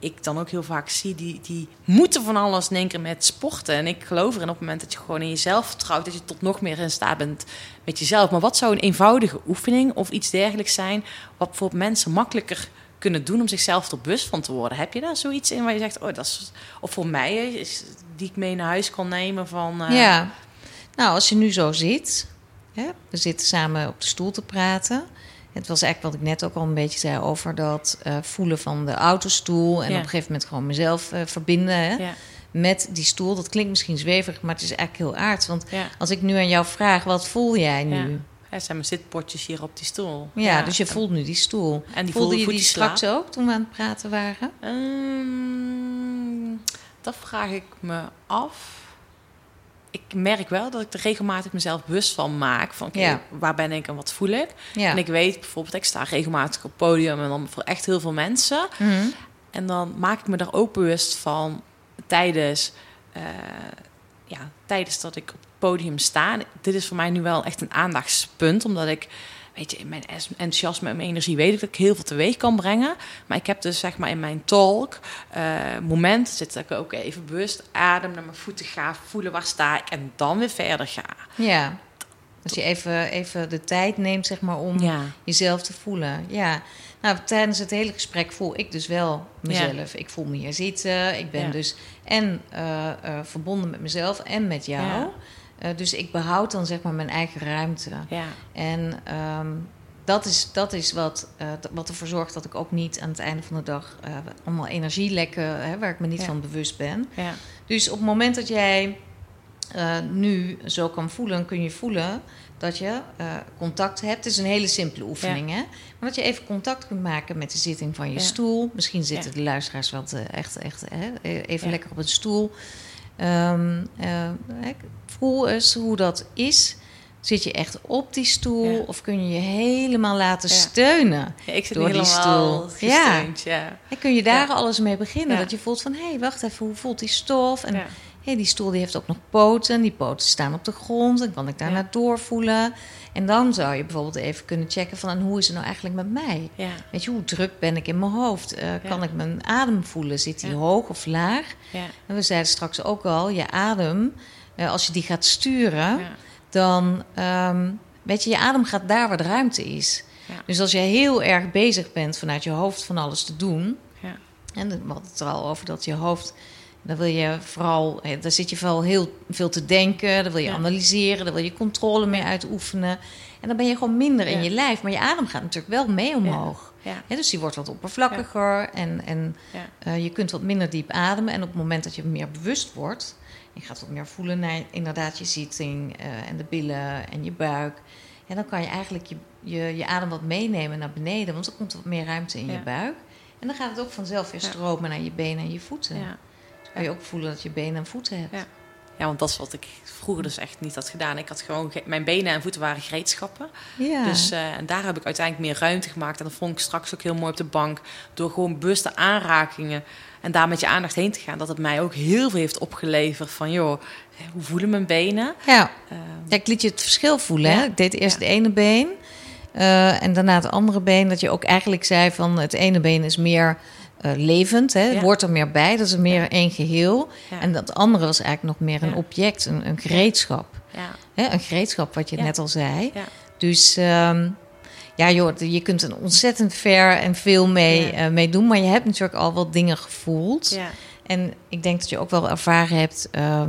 ik dan ook heel vaak zie, die, die moeten van alles keer met sporten. En ik geloof erin op het moment dat je gewoon in jezelf vertrouwt, dat je tot nog meer in staat bent met jezelf. Maar wat zou een eenvoudige oefening of iets dergelijks zijn, wat voor mensen makkelijker kunnen doen om zichzelf er bewust van te worden? Heb je daar zoiets in waar je zegt, oh, dat is, of voor mij is, die ik mee naar huis kan nemen van. eh, ja. Nou, als je nu zo zit. Hè, we zitten samen op de stoel te praten. Het was eigenlijk wat ik net ook al een beetje zei over dat eh, voelen van de autostoel. En Ja. op een gegeven moment gewoon mezelf eh, verbinden hè, Ja, met die stoel. Dat klinkt misschien zweverig, maar het is eigenlijk heel aardig. Want ja, als ik nu aan jou vraag, wat voel jij nu? ja. Ja, Er zijn mijn zitpotjes hier op die stoel. dus je voelt nu die stoel. En die Voelde je die straks ook toen we aan het praten waren? Ehm, dat vraag ik me af. Ik merk wel dat ik er regelmatig mezelf bewust van maak. Van Ja. waar ben ik en wat voel ik? Ja. En ik weet bijvoorbeeld, ik sta regelmatig op podium en dan voor echt heel veel mensen. Mhm. En dan maak ik me daar ook bewust van tijdens, eh, ja, tijdens dat ik op het podium sta. Dit is voor mij nu wel echt een aandachtspunt, omdat ik, weet je, in mijn enthousiasme en mijn energie weet ik dat ik heel veel teweeg kan brengen. Maar ik heb dus zeg maar in mijn talk eh momenten zit dat ik ook even bewust adem naar mijn voeten ga, voelen waar sta ik en dan weer verder ga. Ja. Dus je even, even de tijd neemt, zeg maar, om Ja. jezelf te voelen. Ja. Nou, tijdens het hele gesprek voel ik dus wel mezelf. Ik voel me hier zitten. Ik ben Ja. dus en eh, eh, verbonden met mezelf en met jou. Eh, dus ik behoud dan zeg maar mijn eigen ruimte. Ja, En ehm, dat is, dat is wat, d- wat ervoor zorgt dat ik ook niet aan het einde van de dag eh, allemaal energielekken, hè, waar ik me niet Ja. van bewust ben. ja, Dus op het moment dat jij nu zo kan voelen, kun je voelen dat je contact hebt. Het is een hele simpele oefening, hè? Maar dat je even contact kunt maken met de zitting van je stoel. Misschien zitten de luisteraars wel te- echt, echt hè? even Ja. lekker op een stoel. Hè, voel eens hoe dat is. Zit je echt op die stoel Ja. of kun je je helemaal laten Ja. steunen? Ja, ik zit Door die stoel. Ja. gesteund, ja. En kun je daar alles mee beginnen? Dat je voelt van, hé, hey, wacht even, hoe voelt die stof? En. Hé, die stoel die heeft ook nog poten. Die poten staan op de grond. En kan ik daarna doorvoelen. En dan zou je bijvoorbeeld even kunnen checken van... en hoe is het nou eigenlijk met mij? Weet je, hoe druk ben ik in mijn hoofd? Eh, Kan ik mijn adem voelen? Zit die hoog of laag? Ja. En we zeiden straks ook al, je adem... eh, als je die gaat sturen, Ja. dan... ehm, weet je, je adem gaat daar waar de ruimte is. Ja. Dus als je heel erg bezig bent vanuit je hoofd van alles te doen... Ja. En we hadden het er al over dat je hoofd. Dan wil je vooral, daar zit je vooral heel veel te denken. Dan wil je Ja. analyseren. Dan wil je controle mee uitoefenen. En dan ben je gewoon minder in je lijf. Maar je adem gaat natuurlijk wel mee omhoog. Dus die wordt wat oppervlakkiger. En, en eh, je kunt wat minder diep ademen. En op het moment dat je meer bewust wordt. Je gaat wat meer voelen naar inderdaad je zitting. eh, en de billen en je buik. En dan kan je eigenlijk je, je, je adem wat meenemen naar beneden. Want er komt wat meer ruimte in Ja. je buik. En dan gaat het ook vanzelf weer stromen naar je benen en je voeten. Ja. Dan kan je ook voelen dat je benen en voeten hebt. Ja. Want dat is wat ik vroeger dus echt niet had gedaan. Ik had gewoon ge- mijn benen en voeten waren gereedschappen. Ja. Dus eh, en daar heb ik uiteindelijk meer ruimte gemaakt. En dat vond ik straks ook heel mooi op de bank. Door gewoon bewuste aanrakingen en daar met je aandacht heen te gaan. Dat het mij ook heel veel heeft opgeleverd van joh, hoe voelen mijn benen? ja. Ehm, Ja, ik liet je het verschil voelen. Hè? Ik deed eerst het ene been. eh, en daarna het andere been. Dat je ook eigenlijk zei van het ene been is meer eh, levend. Hè? Ja. Hoort er meer bij. Dat is meer één geheel. ja, En dat andere was eigenlijk nog meer een object. Een, een gereedschap. ja, Hè? Een gereedschap wat je net al zei. ja, Dus ehm, ja, joh, je kunt er ontzettend ver en veel mee, mee doen. Maar je hebt natuurlijk al wat dingen gevoeld. ja, En ik denk dat je ook wel ervaren hebt. eh,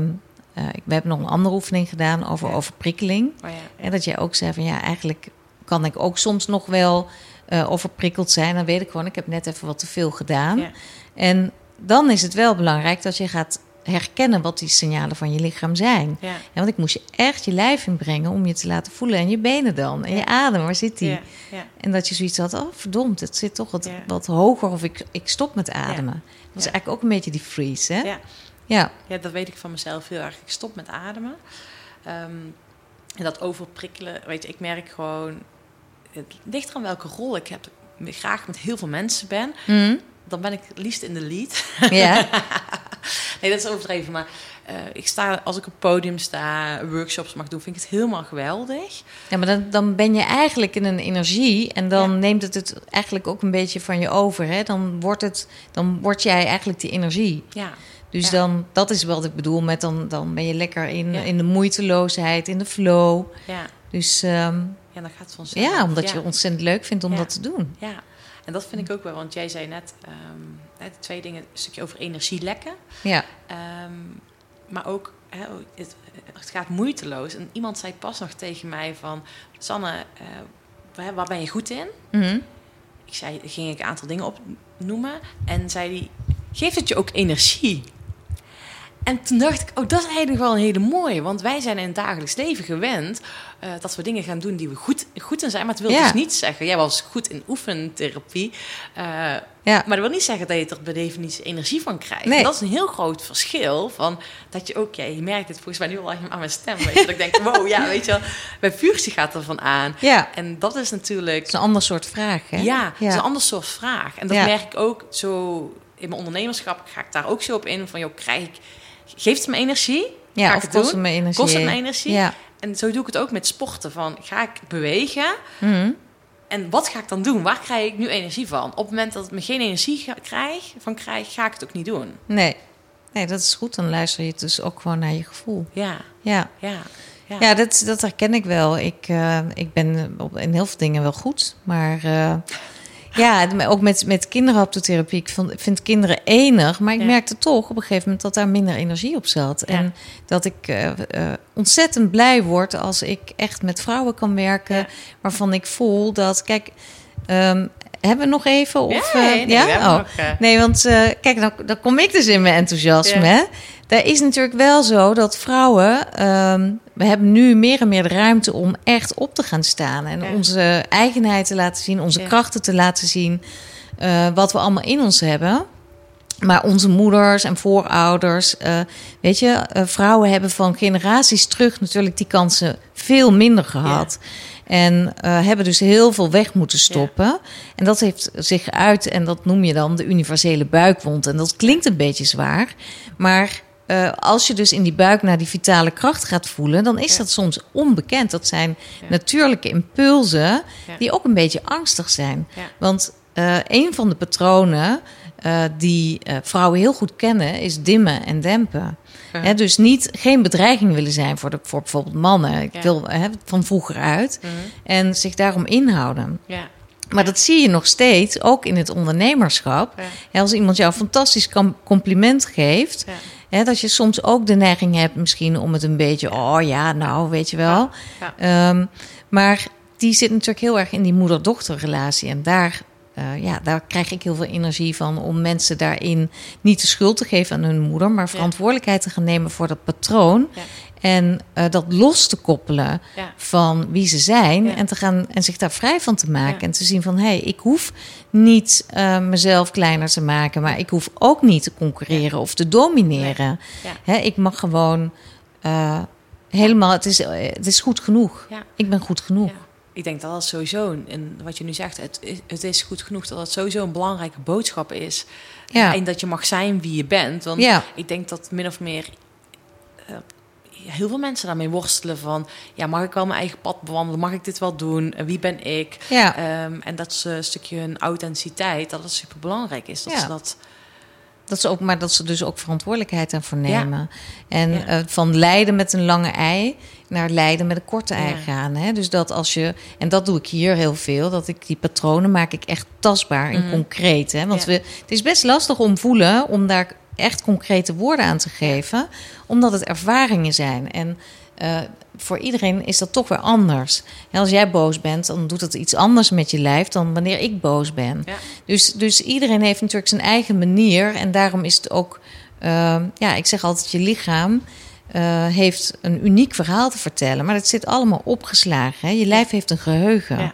ik- we hebben nog een andere oefening gedaan over overprikkeling. ja. En dat jij ook zei van ja, eigenlijk kan ik ook soms nog wel eh, overprikkeld zijn. Dan weet ik gewoon, ik heb net even wat te veel gedaan. Ja. En dan is het wel belangrijk dat je gaat herkennen wat die signalen van je lichaam zijn. ja, want ik moest je echt je lijf inbrengen om je te laten voelen. En je benen dan. En je adem, waar zit die? ja, ja. En dat je zoiets had, oh verdomd, het zit toch wat, wat hoger. Of ik, ik stop met ademen. Dat Ja. eigenlijk ook een beetje die freeze, hè? Ja. Ja. Ja, dat weet ik van mezelf heel erg. Ik stop met ademen. Ehm, en dat overprikkelen, weet je, ik merk gewoon... Het ligt eraan welke rol ik heb. Graag met heel veel mensen ben. Hm? Dan ben ik het liefst in de lead. Ja. [LAUGHS] nee, dat is overdreven. Maar eh, ik sta, als ik op podium sta, workshops mag doen, vind ik het helemaal geweldig. ja, maar dan, dan ben je eigenlijk in een energie. En dan Ja. neemt het het eigenlijk ook een beetje van je over. Hè? Dan, wordt het, dan word jij eigenlijk die energie. Ja, Dus Ja. dan, dat is wat ik bedoel met dan, dan ben je lekker in, Ja. in de moeiteloosheid, in de flow. ja. Dus ehm, Ja, gaat vanzelf. ja, omdat je ja. ontzettend leuk vindt om Ja. dat te doen. Ja, en dat vind ik ook wel. Want jij zei net, de twee dingen, een stukje over energielekken. Ja. Ehm, maar ook, hè, het, het gaat moeiteloos. En iemand zei pas nog tegen mij van... Sanne, eh, waar, waar ben je goed in? Mhm. Ik zei, ging ik een aantal dingen opnoemen. En zei die, geeft het je ook energie? En toen dacht ik, oh, dat is eigenlijk wel een hele mooie. Want wij zijn in het dagelijks leven gewend eh, dat we dingen gaan doen die we goed, goed in zijn. Maar het wil Ja. dus niet zeggen, jij was goed in oefentherapie. eh, Ja. Maar dat wil niet zeggen dat je er per definitie energie van krijgt. Nee. Dat is een heel groot verschil. Van dat je ook, ja, je merkt het volgens mij nu al aan mijn stem. Weet je, dat ik denk, wow, ja, weet je wel, bij vuurtje gaat er van aan. Ja, En dat is natuurlijk het is een ander soort vraag. Hè? ja, het is een ander soort vraag. En dat merk ik ook zo in mijn ondernemerschap. Ga ik daar ook zo op in van, joh, krijg ik, geeft het me energie? Ja, ga ik het kost doen? het me energie? Kost het me energie? Ja. En zo doe ik het ook met sporten. Van, ga ik bewegen? Mhm. En wat ga ik dan doen? Waar krijg ik nu energie van? Op het moment dat ik me geen energie krijg, van krijg, ga ik het ook niet doen. Nee. nee, dat is goed. Dan luister je dus ook gewoon naar je gevoel. Ja, Ja, ja, ja. ja dat, dat herken ik wel. Ik, eh, ik ben op, in heel veel dingen wel goed. Maar eh, ja, ook met, met kinderhaptotherapie. Ik vind kinderen enig. Maar ik Ja. merkte toch op een gegeven moment dat daar minder energie op zat. Ja. En dat ik eh, eh, ontzettend blij word als ik echt met vrouwen kan werken. Waarvan ik voel dat, kijk... ehm, hebben we nog even? Of, Ja, eh, nee, nee, we hebben Oh. nog, eh, Nee, want eh, kijk, dan, dan kom ik dus in mijn enthousiasme. Ja. Hè? Daar is natuurlijk wel zo dat vrouwen... ehm, we hebben nu meer en meer de ruimte om echt op te gaan staan. En Ja. onze eigenheid te laten zien, onze Ja. krachten te laten zien. eh, wat we allemaal in ons hebben. Maar onze moeders en voorouders, eh, weet je, eh, vrouwen hebben van generaties terug natuurlijk die kansen veel minder gehad. En eh, hebben dus heel veel weg moeten stoppen. En dat heeft zich uit, en dat noem je dan de universele buikwond. En dat klinkt een beetje zwaar. Maar eh, als je dus in die buik naar die vitale kracht gaat voelen, dan is Ja. dat soms onbekend. Dat zijn Ja. natuurlijke impulsen die ook een beetje angstig zijn. Want eh, een van de patronen die vrouwen heel goed kennen, is dimmen en dempen. Ja. Dus niet, geen bedreiging willen zijn voor, de, voor bijvoorbeeld mannen. Ik Ja. wil van vroeger uit. Mhm. En zich daarom inhouden. Ja, Maar dat zie je nog steeds, ook in het ondernemerschap. Als iemand jou een fantastisch compliment geeft, dat je soms ook de neiging hebt misschien om het een beetje, oh ja, nou, weet je wel. Ja. Ehm, maar die zit natuurlijk heel erg in die moeder-dochterrelatie. En daar, eh, ja, daar krijg ik heel veel energie van om mensen daarin niet de schuld te geven aan hun moeder, maar verantwoordelijkheid te gaan nemen voor dat patroon. Ja. En eh, dat los te koppelen Ja. van wie ze zijn. Ja. En, te gaan, en zich daar vrij van te maken. Ja. En te zien van hé, hey, ik hoef niet eh, mezelf kleiner te maken. Maar ik hoef ook niet te concurreren of te domineren. Hè, ik mag gewoon helemaal. Het is, het is goed genoeg. Ik ben goed genoeg. Ik denk dat dat sowieso, en wat je nu zegt, het, is- het is goed genoeg dat het sowieso een belangrijke boodschap is. Ja. En dat je mag zijn wie je bent. Want Ja. ik denk dat min of meer eh, heel veel mensen daarmee worstelen van... ja, mag ik wel mijn eigen pad bewandelen? Mag ik dit wel doen? En wie ben ik? Ja. Ehm, en dat ze een stukje hun authenticiteit, dat het super belangrijk is. Dat Ja. ze dat... Dat ze ook, maar dat ze dus ook verantwoordelijkheid daarvoor Ja. nemen. En Ja. eh, van lijden met een lange ei naar lijden met een korte ei Ja. gaan. Hè? Dus dat als je, en dat doe ik hier heel veel, dat ik die patronen maak ik echt tastbaar en Mhm. concreet. Hè? Want we, het is best lastig om voelen, om daar echt concrete woorden aan te geven, omdat het ervaringen zijn. En eh, voor iedereen is dat toch weer anders. En als jij boos bent, dan doet het iets anders met je lijf dan wanneer ik boos ben. Ja. Dus, dus iedereen heeft natuurlijk zijn eigen manier. En daarom is het ook, eh, ja, ik zeg altijd, je lichaam eh, heeft een uniek verhaal te vertellen. Maar dat zit allemaal opgeslagen. Hè? Je lijf heeft een geheugen. Ja.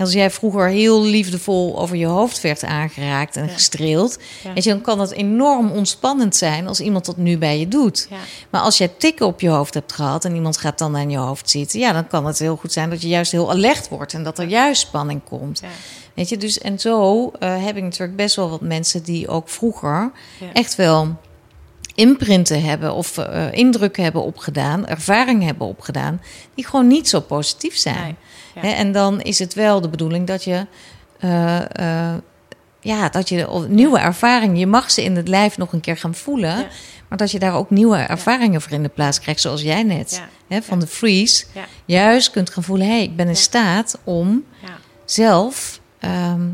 En als jij vroeger heel liefdevol over je hoofd werd aangeraakt en Ja. gestreeld, Ja. je, dan kan het enorm ontspannend zijn als iemand dat nu bij je doet. Ja. Maar als jij tikken op je hoofd hebt gehad en iemand gaat dan aan je hoofd zitten, ja, dan kan het heel goed zijn dat je juist heel alert wordt en dat er juist spanning komt. Weet je, dus en zo eh, heb ik natuurlijk best wel wat mensen die ook vroeger echt wel imprinten hebben of eh, indrukken hebben opgedaan, ervaringen hebben opgedaan, die gewoon niet zo positief zijn. Nee. Ja. En dan is het wel de bedoeling dat je, eh, eh, ja, dat je nieuwe ervaringen, je mag ze in het lijf nog een keer gaan voelen, Ja. maar dat je daar ook nieuwe ervaringen voor in de plaats krijgt, zoals jij net, van de freeze, juist kunt gaan voelen, hé, hey, ik ben in staat om zelf ehm,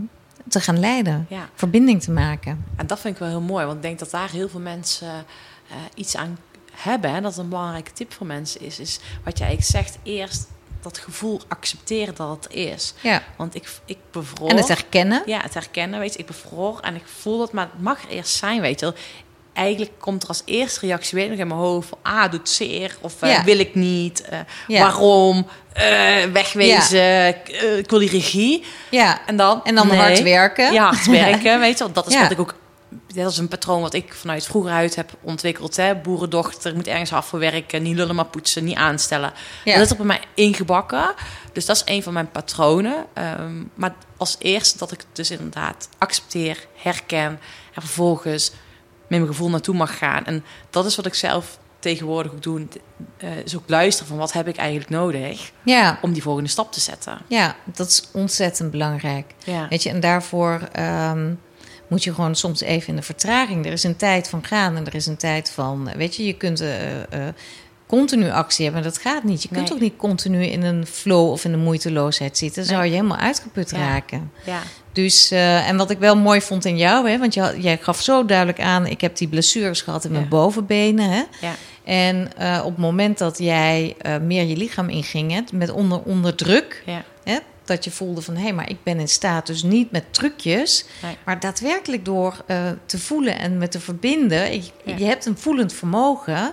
te gaan leiden, verbinding te maken. En dat vind ik wel heel mooi, want ik denk dat daar heel veel mensen eh, iets aan hebben. En dat het een belangrijke tip voor mensen is, is wat eigenlijk zegt, eerst dat gevoel accepteren dat het is. Ja. Want ik, ik bevroor. En het herkennen. Ja, het herkennen, weet je. Ik bevroor en ik voel dat, maar het mag er eerst zijn, weet je eigenlijk komt er als eerste reactie weer nog in mijn hoofd van, ah, doet zeer of eh, wil ik niet, eh, Ja. waarom, Eh, wegwezen, ik wil die regie. Ja, En dan, En dan nee. hard werken. Ja, hard werken, weet je wel. Dat is [LAUGHS] Ja. wat ik ook... Dat is een patroon wat ik vanuit vroeger uit heb ontwikkeld. Hè? Boerendochter, moet ergens af voor werken. Niet lullen, maar poetsen, niet aanstellen. Ja. Dat is er bij mij ingebakken. Dus dat is een van mijn patronen. Ehm, maar als eerste dat ik het dus inderdaad accepteer, herken... en vervolgens met mijn gevoel naartoe mag gaan. En dat is wat ik zelf tegenwoordig ook doe. Eh, is ook luisteren van wat heb ik eigenlijk nodig... ja, om die volgende stap te zetten. ja, dat is ontzettend belangrijk. Ja, Weet je, en daarvoor ehm, moet je gewoon soms even in de vertraging. Er is een tijd van gaan en er is een tijd van. Weet je, je kunt eh, eh, continu actie hebben, maar dat gaat niet. Je kunt Nee. ook niet continu in een flow of in een moeiteloosheid zitten. Dan zou je helemaal uitgeput Ja. raken. ja, Dus, eh, en wat ik wel mooi vond in jou, hè, want jij gaf zo duidelijk aan: ik heb die blessures gehad in mijn Ja. bovenbenen. Hè? ja, En eh, op het moment dat jij eh, meer je lichaam inging, hè, met onder, onder druk, ja. Dat je voelde van, hé, hey, maar ik ben in staat dus niet met trucjes, Nee. maar daadwerkelijk door eh, te voelen en met te verbinden. Je, Ja. je hebt een voelend vermogen,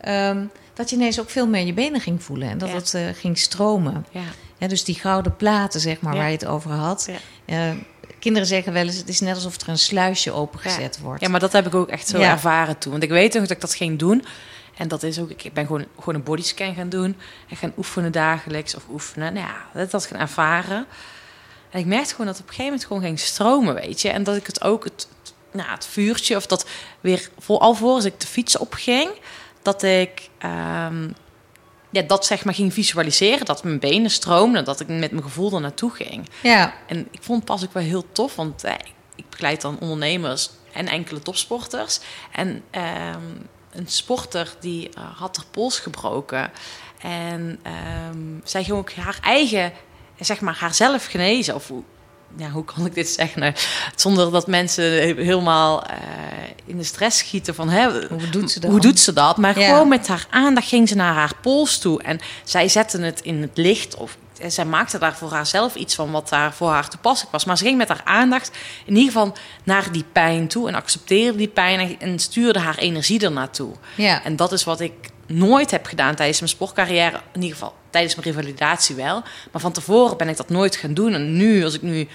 ehm, dat je ineens ook veel meer je benen ging voelen en dat Ja. het eh, ging stromen. ja. Dus die gouden platen, zeg maar, waar je het over had. Eh, kinderen zeggen wel eens, het is net alsof er een sluisje opengezet wordt. Ja, maar dat heb ik ook echt zo ervaren toen. Want ik weet nog dat ik dat ging doen. En dat is ook, ik ben gewoon, gewoon een bodyscan gaan doen. En gaan oefenen dagelijks of oefenen. Nou ja, dat dat gaan ervaren. En ik merkte gewoon dat het op een gegeven moment gewoon ging stromen, weet je. En dat ik het ook, het, het- nou, het vuurtje of dat weer, voor, al voor als ik de fiets opging, dat ik ehm, ja, dat zeg maar ging visualiseren. Dat mijn benen stroomden, dat ik met mijn gevoel er naartoe ging. ja, En ik vond het pas ook wel heel tof, want eh, ik begeleid dan ondernemers en enkele topsporters. En ehm, een sporter die eh, had haar pols gebroken. En ehm, zij ging ook haar eigen, zeg maar, haarzelf genezen. Of hoe, ja, hoe kan ik dit zeggen? Nou, zonder dat mensen helemaal eh, in de stress schieten van... Hè, Hoe doet ze dat? Hoe doet ze dat? Maar Ja. gewoon met haar aandacht ging ze naar haar pols toe. En zij zette het in het licht. Of zij maakte daar voor haarzelf iets van wat daar voor haar toepasselijk was. Maar ze ging met haar aandacht in ieder geval naar die pijn toe. En accepteerde die pijn en, stuurde haar energie ernaartoe. ja. En dat is wat ik nooit heb gedaan tijdens mijn sportcarrière. In ieder geval tijdens mijn revalidatie wel. Maar van tevoren ben ik dat nooit gaan doen. En nu, als ik nu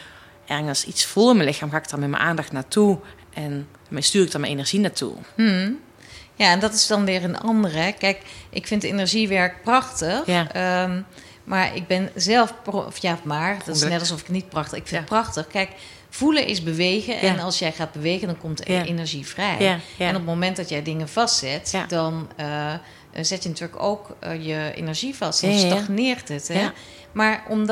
ergens iets voel in mijn lichaam, ga ik daar met mijn aandacht naartoe. En stuur ik daar mijn energie naartoe. Ja, en dat is dan weer een andere. Kijk, ik vind energiewerk prachtig. Ja. Ehm, maar ik ben zelf... Of ja, maar. Dat is net alsof ik het niet prachtig... Ik vind het prachtig. Kijk, voelen is bewegen. En als jij gaat bewegen, dan komt er energie vrij. En op het moment dat jij dingen vastzet... Dan eh, zet je natuurlijk ook eh, je energie vast. Dan stagneert het. Hè? Maar om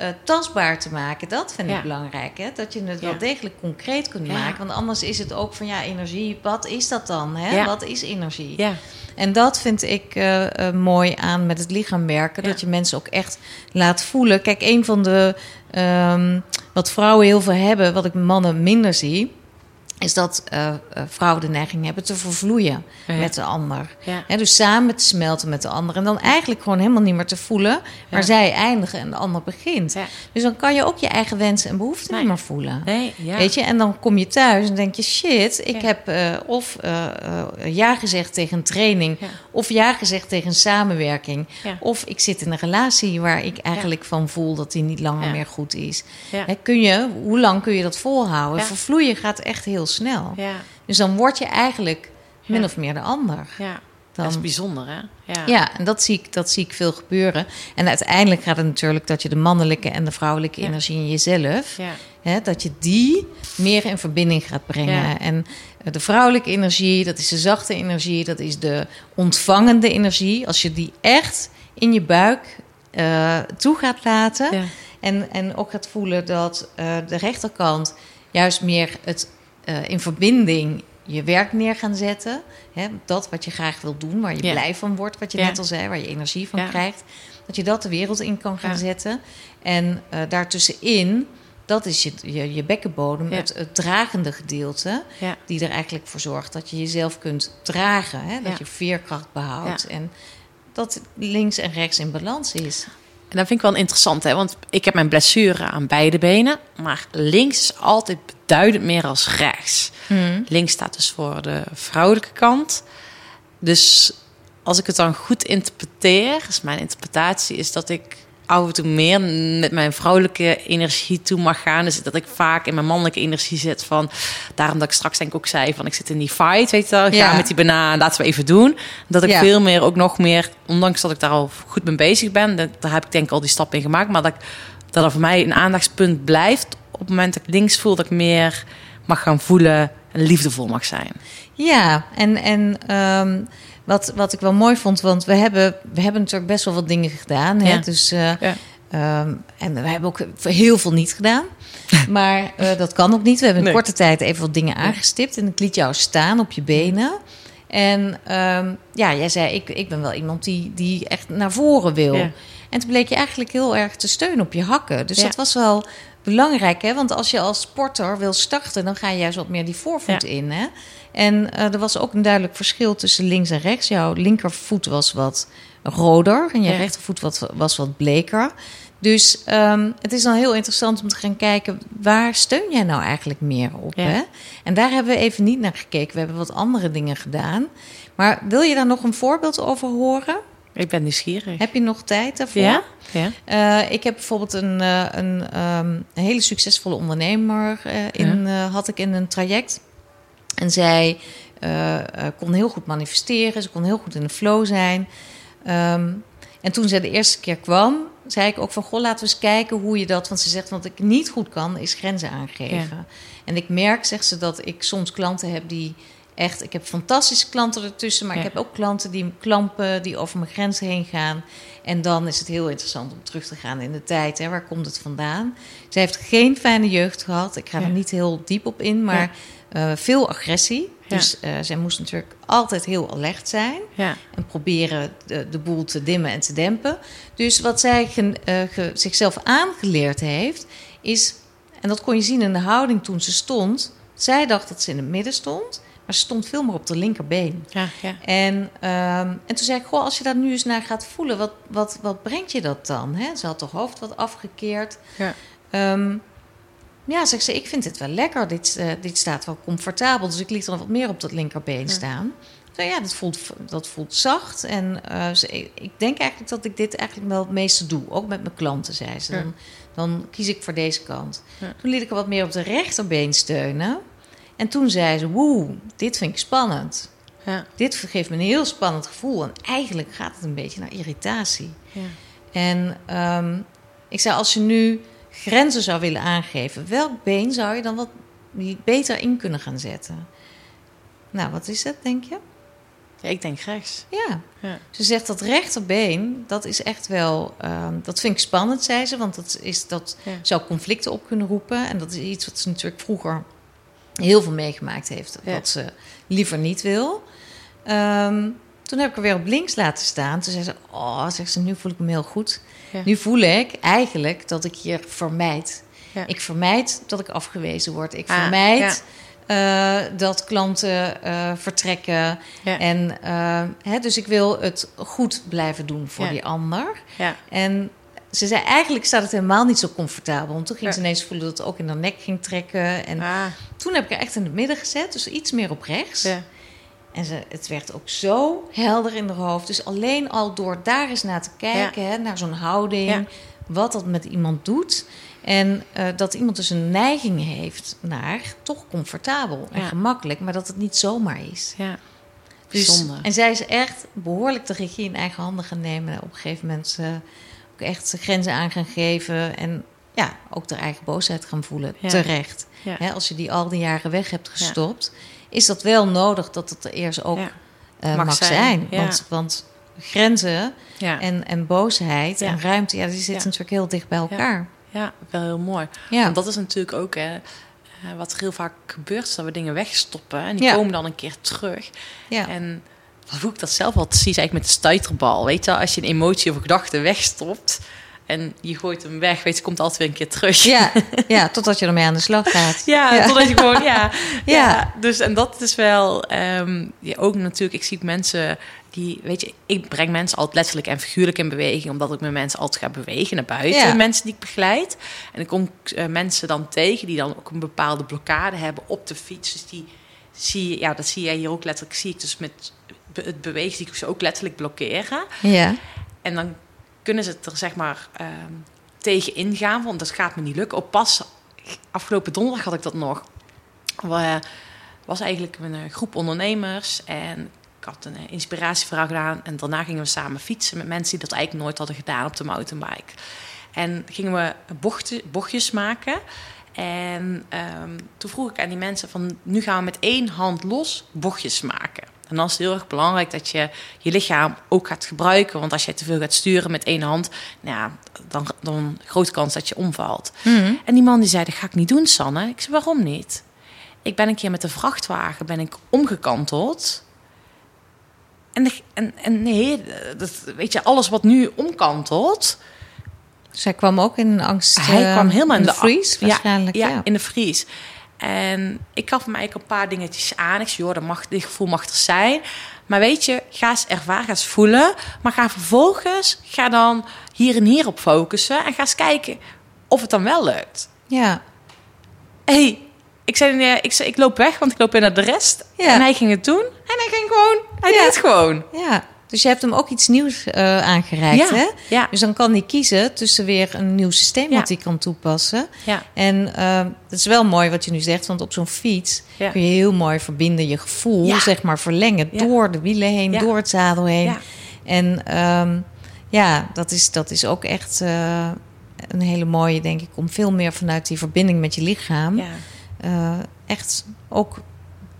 eh, tastbaar te maken, dat vind Ja. ik belangrijk. Hè? Dat je het wel degelijk concreet kunt Ja. maken. Want anders is het ook van, ja, energie, wat is dat dan? Hè? Wat is energie? Ja, En dat vind ik eh, eh, mooi aan met het lichaam werken. Dat je mensen ook echt laat voelen. Kijk, een van de... ehm, wat vrouwen heel veel hebben, wat ik mannen minder zie... is dat eh, eh, vrouwen de neiging hebben te vervloeien Ja. met de ander. ja. Dus samen te smelten met de ander. En dan eigenlijk gewoon helemaal niet meer te voelen... waar Ja. zij eindigen en de ander begint. Dus dan kan je ook je eigen wensen en behoeften Nee. niet meer voelen. Nee, ja. Weet je, en dan kom je thuis en denk je: shit, ik heb eh, of ja gezegd tegen een training, of ja gezegd tegen een samenwerking, of ik zit in een relatie waar ik eigenlijk van voel dat die niet langer meer goed is. Kun je, hoe lang kun je dat volhouden? Vervloeien gaat echt heel snel. Ja, Dus dan word je eigenlijk min of meer de ander. ja. Dan, Dat is bijzonder, hè? Ja. ja, en dat zie, ik, dat zie ik veel gebeuren. En uiteindelijk gaat het natuurlijk dat je de mannelijke en de vrouwelijke Ja. energie in jezelf, Ja. Hè, dat je die meer in verbinding gaat brengen. En eh, de vrouwelijke energie, dat is de zachte energie, dat is de ontvangende energie. Als je die echt in je buik eh, toe gaat laten. En, en ook gaat voelen dat eh, de rechterkant juist meer het eh, in verbinding je werk neer gaan zetten. Hè, dat wat je graag wil doen, waar je Ja. blij van wordt, wat je Ja. net al zei, waar je energie van Ja. krijgt. Dat je dat de wereld in kan gaan zetten. En eh daartussenin, dat is je, je, je bekkenbodem, het, het dragende gedeelte. Die er eigenlijk voor zorgt dat je jezelf kunt dragen. Hè? Dat je veerkracht behoudt. En dat links en rechts in balans is. En dat vind ik wel interessant, hè? want ik heb mijn blessure aan beide benen, maar links is altijd beduidend meer als rechts. Links staat dus voor de vrouwelijke kant. Dus als ik het dan goed interpreteer, is mijn interpretatie is dat ik af en toe meer met mijn vrouwelijke energie toe mag gaan. Dus dat ik vaak in mijn mannelijke energie zit van... Daarom dat ik straks denk ik ook zei van ik zit in die fight, weet je wel. Ga Ja. met die banaan, laten we even doen. Dat ik Ja. veel meer, ook nog meer... Ondanks dat ik daar al goed mee bezig ben. dat- Daar heb ik denk ik al die stap in gemaakt. Maar dat, ik, dat er voor mij een aandachtspunt blijft... op het moment dat ik links voel, dat ik meer mag gaan voelen... en liefdevol mag zijn. Ja, en, en ehm, wat, wat ik wel mooi vond, want we hebben, we hebben natuurlijk best wel wat dingen gedaan. Hè? Ja. Dus, eh, Ja. ehm, en we hebben ook heel veel niet gedaan. [LAUGHS] Maar eh, dat kan ook niet. We hebben in Nee. korte tijd even wat dingen aangestipt. En ik liet jou staan op je benen. En ehm, ja, jij zei, ik, ik ben wel iemand die, die echt naar voren wil. Ja. En toen bleek je eigenlijk heel erg te steunen op je hakken. Dus Ja. dat was wel belangrijk, hè? Want als je als sporter wil starten, dan ga je juist wat meer die voorvoet Ja. in, hè? En eh, er was ook een duidelijk verschil tussen links en rechts. Jouw linkervoet was wat roder en je Ja. rechtervoet wat, was wat bleker. Dus ehm, het is dan heel interessant om te gaan kijken... waar steun jij nou eigenlijk meer op, Ja. hè? En daar hebben we even niet naar gekeken. We hebben wat andere dingen gedaan. Maar wil je daar nog een voorbeeld over horen? Ik ben nieuwsgierig. Heb je nog tijd daarvoor? Ja? Ja. Eh, ik heb bijvoorbeeld een, eh, een, ehm, een hele succesvolle ondernemer eh, in, had ik in een traject. En zij kon heel goed manifesteren, ze kon heel goed in de flow zijn. Ehm, en toen zij de eerste keer kwam, zei ik ook van... goh, laten we eens kijken hoe je dat... want ze zegt, wat ik niet goed kan, is grenzen aangeven. En ik merk, zegt ze, dat ik soms klanten heb die echt... ik heb fantastische klanten ertussen... maar Ja. ik heb ook klanten die klampen, die over mijn grenzen heen gaan... En dan is het heel interessant om terug te gaan in de tijd. Hè? Waar komt het vandaan? Zij heeft geen fijne jeugd gehad. Ik ga Ja. er niet heel diep op in, maar eh, veel agressie. Dus eh, zij moest natuurlijk altijd heel alert zijn en proberen de, de boel te dimmen en te dempen. Dus wat zij gen- eh, ge- zichzelf aangeleerd heeft, is, en dat kon je zien in de houding toen ze stond. Zij dacht dat ze in het midden stond, maar ze stond veel meer op de linkerbeen. Ja. Ja. En, ehm, en toen zei ik, goh, als je daar nu eens naar gaat voelen, wat, wat, wat brengt je dat dan? Hè? Ze had haar hoofd wat afgekeerd. Ja. Ehm, ja, zegt ze, ik vind dit wel lekker. Dit, eh, dit staat wel comfortabel. Dus ik liet er wat meer op dat linkerbeen staan. Zei, ja, dat voelt, dat voelt zacht. En eh, ze, ik denk eigenlijk dat ik dit eigenlijk wel het meeste doe. Ook met mijn klanten, zei ze. Dan, dan kies ik voor deze kant. Ja. Toen liet ik er wat meer op de rechterbeen steunen. En toen zei ze, woe, dit vind ik spannend. Ja. Dit geeft me een heel spannend gevoel. En eigenlijk gaat het een beetje naar irritatie. Ja. En ehm, ik zei, als je nu grenzen zou willen aangeven, welk been zou je dan wat beter in kunnen gaan zetten? Nou, wat is dat, denk je? Ja, ik denk rechts. Ja. Ja. Ze zegt dat rechterbeen, dat is echt wel, ehm, dat vind ik spannend, zei ze, want dat, is, dat Ja. zou conflicten op kunnen roepen. En dat is iets wat ze natuurlijk vroeger heel veel meegemaakt heeft, Ja. wat ze liever niet wil. Ehm, toen heb ik er weer op links laten staan. Toen zei ze, oh, zegt ze, nu voel ik me heel goed. Ja. Nu voel ik eigenlijk dat ik hier vermijd. Ja. Ik vermijd dat ik afgewezen word. Ik Ah, vermijd eh, dat klanten eh, vertrekken. En, eh, hè, dus ik wil het goed blijven doen voor die ander. Ja. En ze zei, eigenlijk staat het helemaal niet zo comfortabel. Want toen ging Ja. ze ineens voelen dat het ook in haar nek ging trekken. En Ah, toen heb ik er echt in het midden gezet. Dus iets meer op rechts. ja. En ze, het werd ook zo helder in haar hoofd. Dus alleen al door daar eens naar te kijken, hè, naar zo'n houding, wat dat met iemand doet. En eh, dat iemand dus een neiging heeft naar toch comfortabel en gemakkelijk, maar dat het niet zomaar is. ja. Dus, en zij is echt behoorlijk de regie in eigen handen gaan nemen. En op een gegeven moment eh, ook echt zijn grenzen aan gaan geven. En ja, ook haar eigen boosheid gaan voelen. Ja. Terecht. Ja. Als je die al die jaren weg hebt gestopt, is dat wel nodig dat het er eerst ook eh, Mag mag, zijn. Want, want grenzen en, en boosheid en ruimte, ja, die zitten natuurlijk heel dicht bij elkaar. ja, wel heel mooi. Ja, Want dat is natuurlijk ook hè, eh, wat er heel vaak gebeurt, is dat we dingen wegstoppen en die Ja. komen dan een keer terug. ja. En hoe ik dat zelf zie, is eigenlijk met de stuiterbal. Weet je, als je een emotie of een gedachte wegstopt en je gooit hem weg, weet je, komt altijd weer een keer terug. ja, [LAUGHS] ja, totdat je ermee aan de slag gaat. Ja, Ja. totdat je gewoon, ja. [LAUGHS] ja. Ja. Dus en dat is wel, ja, ook natuurlijk, ik zie mensen die, weet je, ik breng mensen altijd letterlijk en figuurlijk in beweging, omdat ik met mensen altijd ga bewegen naar buiten. Ja. Mensen die ik begeleid. En ik kom eh, mensen dan tegen die dan ook een bepaalde blokkade hebben op de fiets. Dus die zie je, ja, dat zie jij hier ook letterlijk, zie ik dus met het bewegen, zie ik ze ook letterlijk blokkeren. Ja. En dan kunnen ze het er zeg maar ehm, tegen ingaan, want dat gaat me niet lukken. Op pas afgelopen donderdag had ik dat nog. We, was eigenlijk een eh, groep ondernemers en ik had een eh, inspiratieverhaal gedaan. En daarna gingen we samen fietsen met mensen die dat eigenlijk nooit hadden gedaan op de mountainbike. En gingen we bochten, bochtjes maken. En ehm, toen vroeg ik aan die mensen van, nu gaan we met één hand los bochtjes maken. En dan is het heel erg belangrijk dat je je lichaam ook gaat gebruiken. Want als je te veel gaat sturen met één hand, nou ja, dan, dan grote kans dat je omvalt. En die man die zei, dat ga ik niet doen, Sanne. Ik zei, waarom niet? Ik ben een keer met de vrachtwagen ben ik omgekanteld. En, de- en, en nee, dat, weet je, alles wat nu omkantelt... Zij kwam ook in een angst. Hij eh, kwam helemaal in de, vries, ja, waarschijnlijk. Ja, Ja, in de vries. En ik gaf hem eigenlijk een paar dingetjes aan. Ik zei, joh, dat mag, dit gevoel mag er zijn. Maar weet je, ga eens ervaren, ga eens voelen. Maar ga vervolgens, ga dan hier en hier op focussen. En ga eens kijken of het dan wel lukt. ja. hey, ik zei, nee, ik, zei, ik loop weg, want ik loop in naar de rest. Ja. En hij ging het doen. En hij ging gewoon, hij Ja. deed het gewoon. ja. Dus je hebt hem ook iets nieuws eh, aangereikt, Ja, hè? ja. Dus dan kan hij kiezen tussen weer een nieuw systeem Ja. wat hij kan toepassen. Ja, En eh, het is wel mooi wat je nu zegt, want op zo'n fiets kun je heel mooi verbinden, je gevoel, zeg maar, verlengen door de wielen heen, door het zadel heen. Ja. En ehm, ja, dat is, dat is ook echt eh, een hele mooie, denk ik, om veel meer vanuit die verbinding met je lichaam ja, eh, echt ook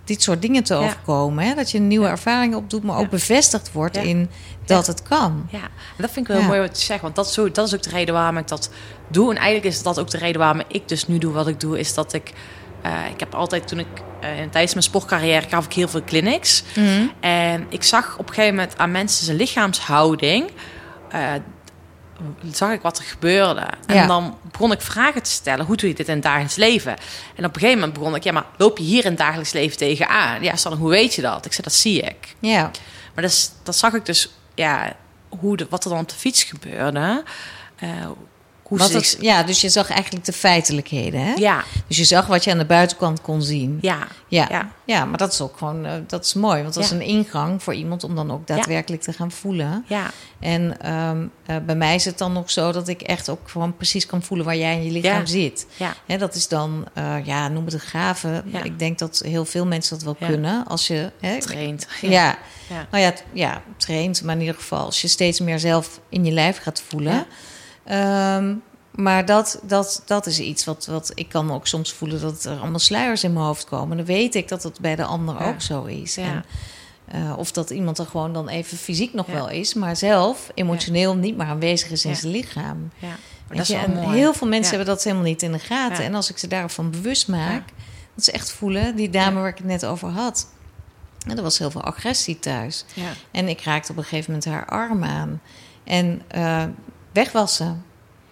dit soort dingen te Ja. overkomen. Hè? Dat je een nieuwe ervaring opdoet, maar ook Ja. bevestigd wordt in dat het kan. ja. En dat vind ik wel mooi wat je zegt. Want dat is, zo, dat is ook de reden waarom ik dat doe. En eigenlijk is dat ook de reden waarom ik dus nu doe wat ik doe. Is dat ik... eh, ik heb altijd, toen ik eh, tijdens mijn sportcarrière gaf ik heel veel clinics. En ik zag op een gegeven moment aan mensen zijn lichaamshouding. eh, zag ik wat er gebeurde. En Ja. dan begon ik vragen te stellen. Hoe doe je dit in het dagelijks leven? En op een gegeven moment begon ik... Ja, maar loop je hier in het dagelijks leven tegenaan? Ja, Sanne, hoe weet je dat? Ik zei, dat zie ik. Ja, Maar dat, dat zag ik dus... Ja, hoe de, wat er dan op de fiets gebeurde. Eh, hoe wat het, ja, dus je zag eigenlijk de feitelijkheden. Hè? ja, Dus je zag wat je aan de buitenkant kon zien. ja, Ja, ja. ja. maar dat is ook gewoon eh, dat is mooi. Want dat is een ingang voor iemand om dan ook daadwerkelijk te gaan voelen. ja, En ehm, eh, bij mij is het dan nog zo dat ik echt ook gewoon precies kan voelen waar jij in je lichaam zit. ja, Hè, dat is dan, eh, ja, noem het een gave. Ik denk dat heel veel mensen dat wel kunnen. Als je, hè, traint. [LAUGHS] ja. Nou ja, ja, traint, maar in ieder geval als je steeds meer zelf in je lijf gaat voelen. Ehm, maar dat, dat, dat is iets wat, wat ik kan ook soms voelen dat er allemaal sluiers in mijn hoofd komen. Dan weet ik dat het bij de ander Ja. ook zo is. Ja. En, eh, of dat iemand er gewoon dan even fysiek nog Ja. wel is, maar zelf emotioneel niet meer aanwezig is in zijn lichaam. Dat je, en mooi. heel veel mensen hebben dat helemaal niet in de gaten. En als ik ze daarvan bewust maak, dat ze echt voelen, die dame waar ik het net over had. En er was heel veel agressie thuis. Ja, En ik raakte op een gegeven moment haar arm aan. En eh, wegwassen.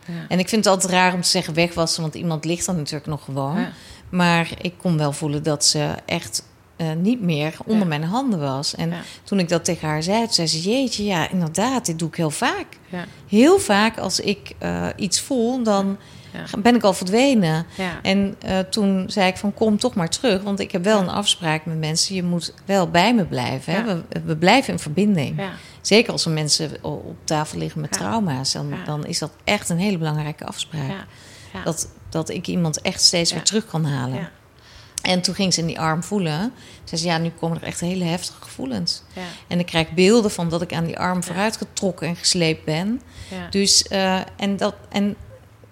ja. En ik vind het altijd raar om te zeggen wegwassen, want iemand ligt dan natuurlijk nog gewoon. Ja. Maar ik kon wel voelen dat ze echt eh, niet meer onder Ja. mijn handen was. En toen ik dat tegen haar zei, zei ze: Jeetje, ja, inderdaad, dit doe ik heel vaak. Ja. Heel vaak als ik eh, iets voel, dan Ja. ben ik al verdwenen. Ja. En eh, toen zei ik van kom toch maar terug. Want ik heb wel een afspraak met mensen. Je moet wel bij me blijven. Hè? We, we blijven in verbinding. Ja. Zeker als er mensen op tafel liggen met trauma's. Dan, is dat echt een hele belangrijke afspraak. Dat, dat ik iemand echt steeds weer terug kan halen. Ja. En toen ging ze in die arm voelen. Zei ze, ja, nu komen er echt hele heftige gevoelens. Ja. En ik krijg beelden van dat ik aan die arm vooruit getrokken en gesleept ben. Ja. Dus, eh, en, dat, en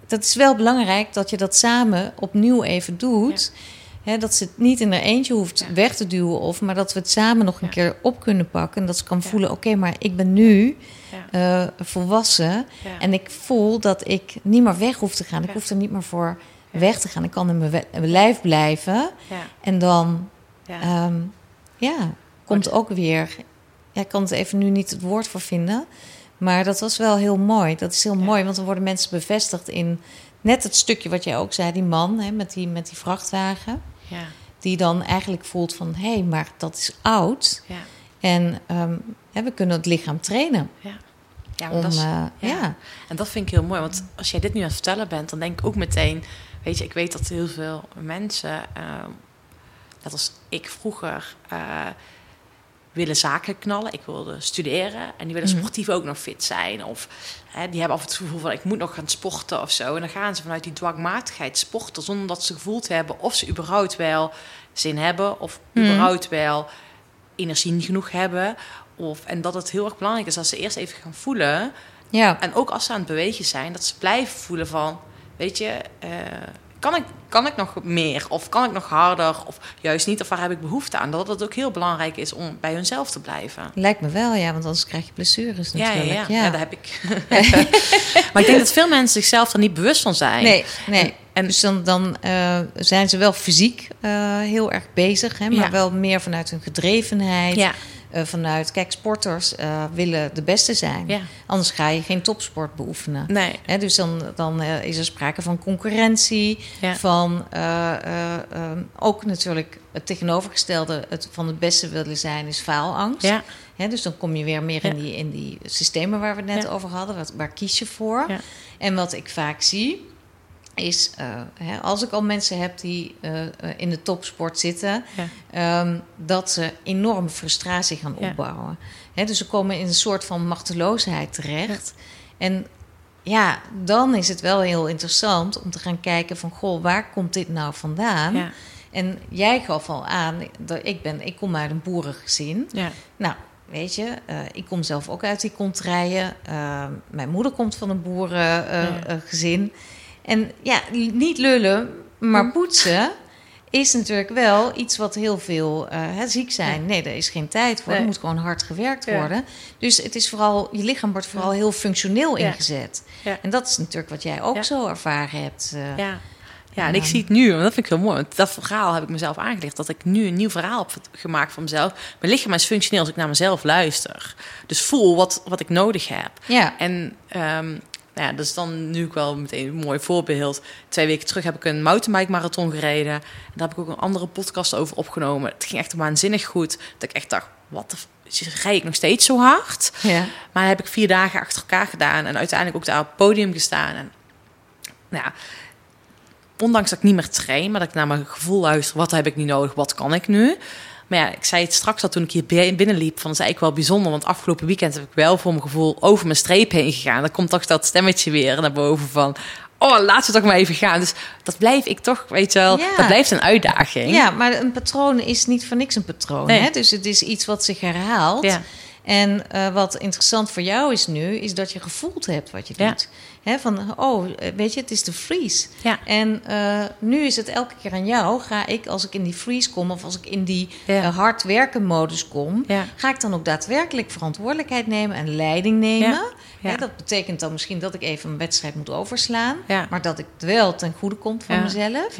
dat is wel belangrijk dat je dat samen opnieuw even doet. Hè, dat ze het niet in haar eentje hoeft Ja. weg te duwen, of, maar dat we het samen nog een Ja. keer op kunnen pakken. En dat ze kan voelen: oké, maar ik ben nu eh, volwassen. En ik voel dat ik niet meer weg hoef te gaan. Ik hoef er niet meer voor weg te gaan. Ik kan in mijn, lijf blijven. Ja. En dan Ja. Ehm, ja, komt ook weer. Ja, ik kan het even nu niet het woord voor vinden. Maar dat was wel heel mooi. Dat is heel mooi, want dan worden mensen bevestigd in net het stukje wat jij ook zei, die man hè, met, die, met die vrachtwagen. Ja. Die dan eigenlijk voelt van hé, hey, maar dat is oud. Ja. En, ehm, hè, we kunnen het lichaam trainen. Ja. Ja, Om, dat is, eh, ja. En dat vind ik heel mooi. Want als jij dit nu aan het vertellen bent, dan denk ik ook meteen... Weet je, ik weet dat heel veel mensen... ehm, net als ik vroeger... eh, willen zaken knallen. Ik wilde studeren. En die willen Mhm. sportief ook nog fit zijn. Of hè, die hebben af en toe het gevoel van... ik moet nog gaan sporten of zo. En dan gaan ze vanuit die dwangmatigheid sporten... zonder dat ze gevoeld hebben of ze überhaupt wel zin hebben... of Mhm. überhaupt wel energie genoeg hebben... Of, en dat het heel erg belangrijk is dat ze eerst even gaan voelen... Ja. En ook als ze aan het bewegen zijn, dat ze blijven voelen van, weet je, eh, kan, ik, kan ik nog meer? Of kan ik nog harder? Of juist niet? Of waar heb ik behoefte aan? Dat het ook heel belangrijk is om bij hunzelf te blijven. Lijkt me wel, ja, want anders krijg je blessures Ja, ja, natuurlijk. ja. ja, dat heb ik. [LAUGHS] maar ik denk dat veel mensen zichzelf er niet bewust van zijn. Nee, nee. En- en- dus dan, dan eh, zijn ze wel fysiek eh, heel erg bezig, hè, maar wel meer vanuit hun gedrevenheid. Ja, eh, vanuit, kijk, sporters eh, willen de beste zijn. ja. Anders ga je geen topsport beoefenen. Nee. Dus dan, dan eh, is er sprake van concurrentie, Ja. van eh, eh, eh, ook natuurlijk het tegenovergestelde, het van het beste willen zijn, is faalangst. Ja, dus dan kom je weer meer in, die, in die systemen waar we het net over hadden. Wat, waar kies je voor? En wat ik vaak zie, is eh, hè, als ik al mensen heb die eh, eh, in de topsport zitten, ja. ehm, dat ze enorme frustratie gaan Ja. opbouwen. Hè, dus ze komen in een soort van machteloosheid terecht. En ja, dan is het wel heel interessant om te gaan kijken van... goh, waar komt dit nou vandaan? En jij gaf al aan, dat ik, ben, ik kom uit een boerengezin. ja. Nou, weet je, ik kom zelf ook uit die contraien. Eh, mijn moeder komt van een boerengezin. En ja, niet lullen, maar Hm. poetsen is natuurlijk wel iets wat heel veel hè, ziek zijn. Nee, daar is geen tijd voor. Nee. Er moet gewoon hard gewerkt Ja. worden. Dus het is vooral, je lichaam wordt vooral heel functioneel Ja. ingezet. Ja. En dat is natuurlijk wat jij ook zo ervaren hebt. eh. Ja. Ja, en ik zie het nu, want dat vind ik heel mooi. Want dat verhaal heb ik mezelf aangeleerd. Dat ik nu een nieuw verhaal heb gemaakt van mezelf. Mijn lichaam is functioneel als ik naar mezelf luister. Dus voel wat, wat ik nodig heb. ja. En ehm, nou ja, dat is dan nu ook wel meteen een mooi voorbeeld. Twee weken terug heb ik een mountainbike marathon gereden. En daar heb ik ook een andere podcast over opgenomen. Het ging echt waanzinnig goed. Dat ik echt dacht, wat de... Rij ik nog steeds zo hard? ja. Maar heb ik vier dagen achter elkaar gedaan. En uiteindelijk ook daar op het podium gestaan. En nou ja, ondanks dat ik niet meer train, maar dat ik naar mijn gevoel luister. Wat heb ik nu nodig? Wat kan ik nu? Maar ja, ik zei het straks al toen ik hier bi- binnenliep. Van, dat is eigenlijk wel bijzonder. Want afgelopen weekend heb ik wel voor mijn gevoel over mijn streep heen gegaan. Dan komt toch dat stemmetje weer naar boven van... Oh, laten we toch maar even gaan. Dus dat blijf ik toch, weet je wel... Ja. Dat blijft een uitdaging. Ja, maar een patroon is niet voor niks een patroon. Nee. Hè? Dus het is iets wat zich herhaalt. Ja. En eh, wat interessant voor jou is nu, is dat je gevoeld hebt wat je Ja. Van, oh, eh, weet je, het is de freeze. Ja. En eh, nu is het elke keer aan jou. Ga ik, als ik in die freeze kom... of als ik in die Ja. eh, hard werken modus kom... Ja. ga ik dan ook daadwerkelijk verantwoordelijkheid nemen en leiding nemen. Ja. Ja. Hè, dat betekent dan misschien dat ik even een wedstrijd moet overslaan... Maar dat ik het wel ten goede komt van mezelf.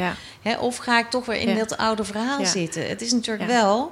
Of ga ik toch weer in dat oude verhaal zitten? Het is natuurlijk wel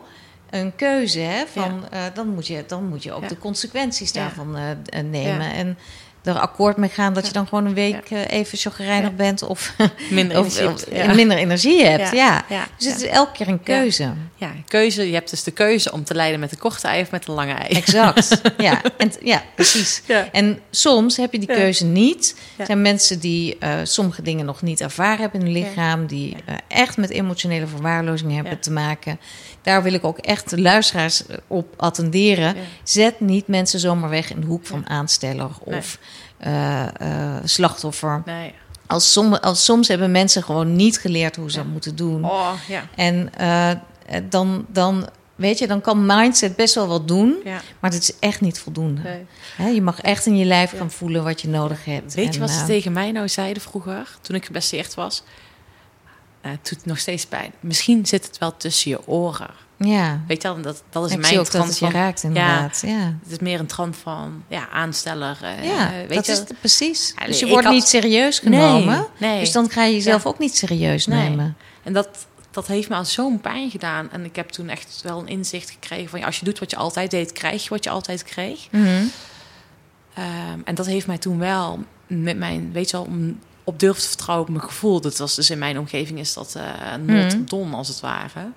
een keuze. Hè, van, dan, moet je, dan moet je ook Ja. de consequenties daarvan nemen. Ja. En er akkoord mee gaan dat je dan gewoon een week eh, even chagrijnig Ja. bent... of, [LAUGHS] Minder of, energie of hebt. Ja. minder energie hebt. Ja. Ja. Ja. Dus het is elke keer een keuze. Ja, keuze. Je hebt dus de keuze om te leiden met een korte ei of met een lange ei. Exact. [LAUGHS] ja, en, ja, precies. En soms heb je die keuze niet. Er zijn mensen die eh, sommige dingen nog niet ervaren hebben in hun lichaam, die eh, echt met emotionele verwaarlozing hebben te maken. Daar wil ik ook echt de luisteraars eh, op attenderen. Ja. Zet niet mensen zomaar weg in de hoek van aansteller of eh, eh, slachtoffer. Nee. Als, som, als soms hebben mensen gewoon niet geleerd hoe ze dat moeten doen. Oh, ja. En dan, dan, weet je, dan kan mindset best wel wat doen, ja. maar het is echt niet voldoende. Nee. Je mag echt in je lijf gaan voelen wat je nodig hebt. Weet je En, wat ze tegen mij nou zeiden vroeger, toen ik geblesseerd was? Eh, het doet nog steeds pijn. Misschien zit het wel tussen je oren. Ja, Weet je wel, dat, dat is ik mijn zie ook dat trant het je raakt inderdaad. Ja, Het is meer een trant van ja, aansteller. eh, ja, weet dat je, is het precies. Ja, dus je wordt had- niet serieus genomen. nee. Dus dan ga je jezelf Ja. ook niet serieus Nee. nemen. En dat, dat heeft me al zo'n pijn gedaan. En ik heb toen echt wel een inzicht gekregen van... Als je doet wat je altijd deed, krijg je wat je altijd kreeg. Mhm. Ehm, en dat heeft mij toen wel met mijn, weet je wel, om op durf te vertrouwen op mijn gevoel. Dat was dus in mijn omgeving is dat eh not Mhm. done als het ware.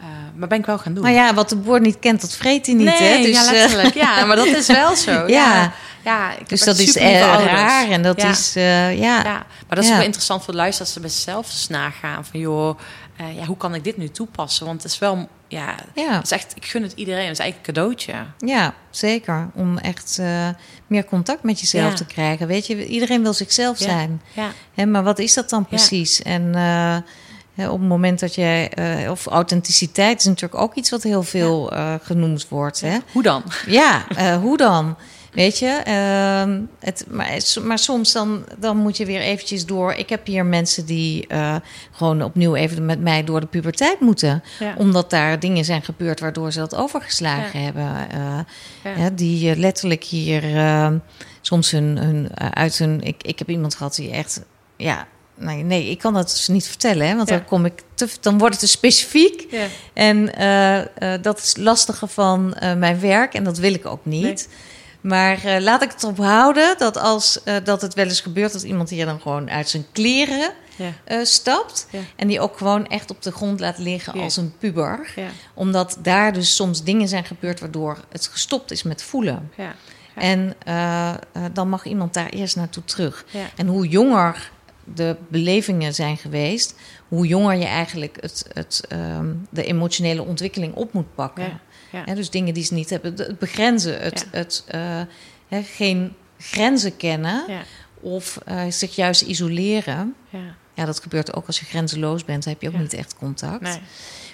Eh, maar ben ik wel gaan doen. Nou ja, wat de boer niet kent, dat vreet hij niet. nee, hè? Dus, ja, eh, letterlijk. ja, [LAUGHS] maar dat is wel zo. Ja, Ja. ja. ik heb dus dat is raar en dat Ja. is, ja. Ja, maar dat is wel interessant voor de luisteraars dat ze bij zichzelf eens nagaan van joh, eh, ja, hoe kan ik dit nu toepassen? Want het is wel, ja, Ja. het is echt, ik gun het iedereen. Het is eigenlijk een cadeautje. Ja, zeker. Om echt eh, meer contact met jezelf Ja. te krijgen. Weet je, iedereen wil zichzelf Ja. zijn. Ja, Hè, maar wat is dat dan precies? En eh, hè, op het moment dat jij... of authenticiteit is natuurlijk ook iets wat heel veel genoemd wordt. Hè? hoe dan? Ja, hoe dan? Weet je, ehm, het, maar, maar soms dan, dan moet je weer eventjes door. Ik heb hier mensen die eh, gewoon opnieuw even met mij door de puberteit moeten. Ja. Omdat daar dingen zijn gebeurd waardoor ze dat overgeslagen hebben. eh, Ja. die eh, letterlijk hier eh, soms hun, hun, uit hun... Ik, ik heb iemand gehad die echt... Ja, nee, nee, ik kan dat dus niet vertellen. Hè, want dan, kom ik te, dan wordt het te specifiek. Ja. En dat is lastiger van mijn werk en dat wil ik ook niet. Maar eh, laat ik het erop houden dat als eh, dat het wel eens gebeurt dat iemand hier dan gewoon uit zijn kleren Ja. eh, stapt Ja. en die ook gewoon echt op de grond laat liggen Ja. als een puber, omdat daar dus soms dingen zijn gebeurd waardoor het gestopt is met voelen. Ja. Ja. En dan mag iemand daar eerst naartoe terug. En hoe jonger de belevingen zijn geweest, hoe jonger je eigenlijk het, het, ehm, de emotionele ontwikkeling op moet pakken. Ja. Dus dingen die ze niet hebben. Het begrenzen, het, Ja. het eh, geen grenzen kennen Ja. of eh, zich juist isoleren. Ja. Ja, dat gebeurt ook als je grenzeloos bent, heb je ook niet echt contact. Nee.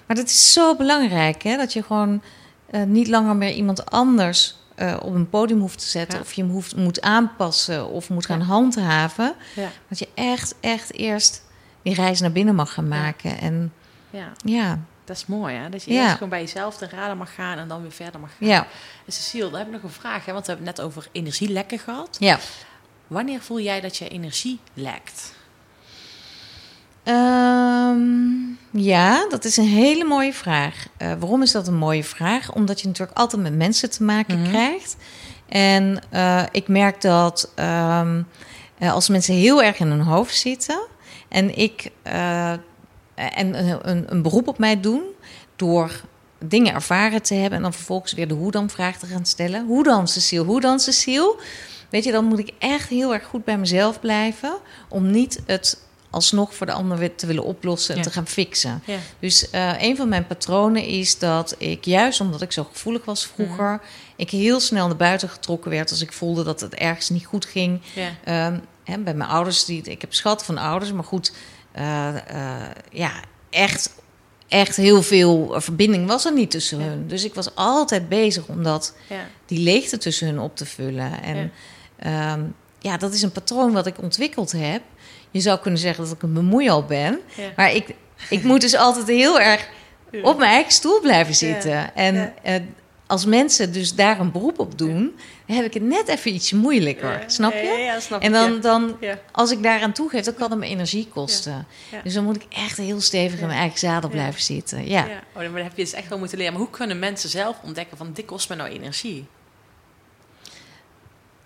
Maar dat is zo belangrijk, hè? dat je gewoon eh, niet langer meer iemand anders op een podium hoeft te zetten, Ja. of je hem hoeft, moet aanpassen of moet gaan Ja. handhaven. Ja. Dat je echt, echt eerst die reis naar binnen mag gaan maken. En Ja. Dat is mooi, hè? Dat je Ja. eerst gewoon bij jezelf te raden mag gaan en dan weer verder mag gaan. ja, En Cecile, daar heb ik nog een vraag, hè? want we hebben het net over energielekken gehad. ja. Wanneer voel jij dat je energie lekt? Ehm, ja, dat is een hele mooie vraag. Eh, waarom is dat een mooie vraag? Omdat je natuurlijk altijd met mensen te maken Mhm. krijgt. En eh, ik merk dat ehm, eh, als mensen heel erg in hun hoofd zitten en ik en een, een, een beroep op mij doen door dingen ervaren te hebben en dan vervolgens weer de hoe dan vraag te gaan stellen. Hoe dan, Cecile? Hoe dan, Cecile? Weet je, dan moet ik echt heel erg goed bij mezelf blijven om niet het alsnog voor de ander weer te willen oplossen en Ja. te gaan fixen. Ja. Dus eh, een van mijn patronen is dat ik juist omdat ik zo gevoelig was vroeger, Mhm. ik heel snel naar buiten getrokken werd als ik voelde dat het ergens niet goed ging. Ja. Ehm, hè, bij mijn ouders, die, ik heb schat van ouders, maar goed, eh, eh, ja, echt, echt heel veel verbinding was er niet tussen Ja. hun. Dus ik was altijd bezig om dat, Ja. die leegte tussen hun op te vullen. En ja. ja, dat is een patroon wat ik ontwikkeld heb. Je zou kunnen zeggen dat ik een bemoeial ben, maar ik, ik moet dus altijd heel erg [LAUGHS] op mijn eigen stoel blijven zitten. En Ja. Als mensen dus daar een beroep op doen, dan heb ik het net even iets moeilijker. Ja. Snap je? Ja, ja, snap en dan, dan als ik daaraan toegeef, dan kan het me energie kosten. Dus dan moet ik echt heel stevig in mijn eigen zadel blijven zitten. Ja. Ja. Oh, dan heb je dus echt wel moeten leren. Maar hoe kunnen mensen zelf ontdekken van dit kost me nou energie?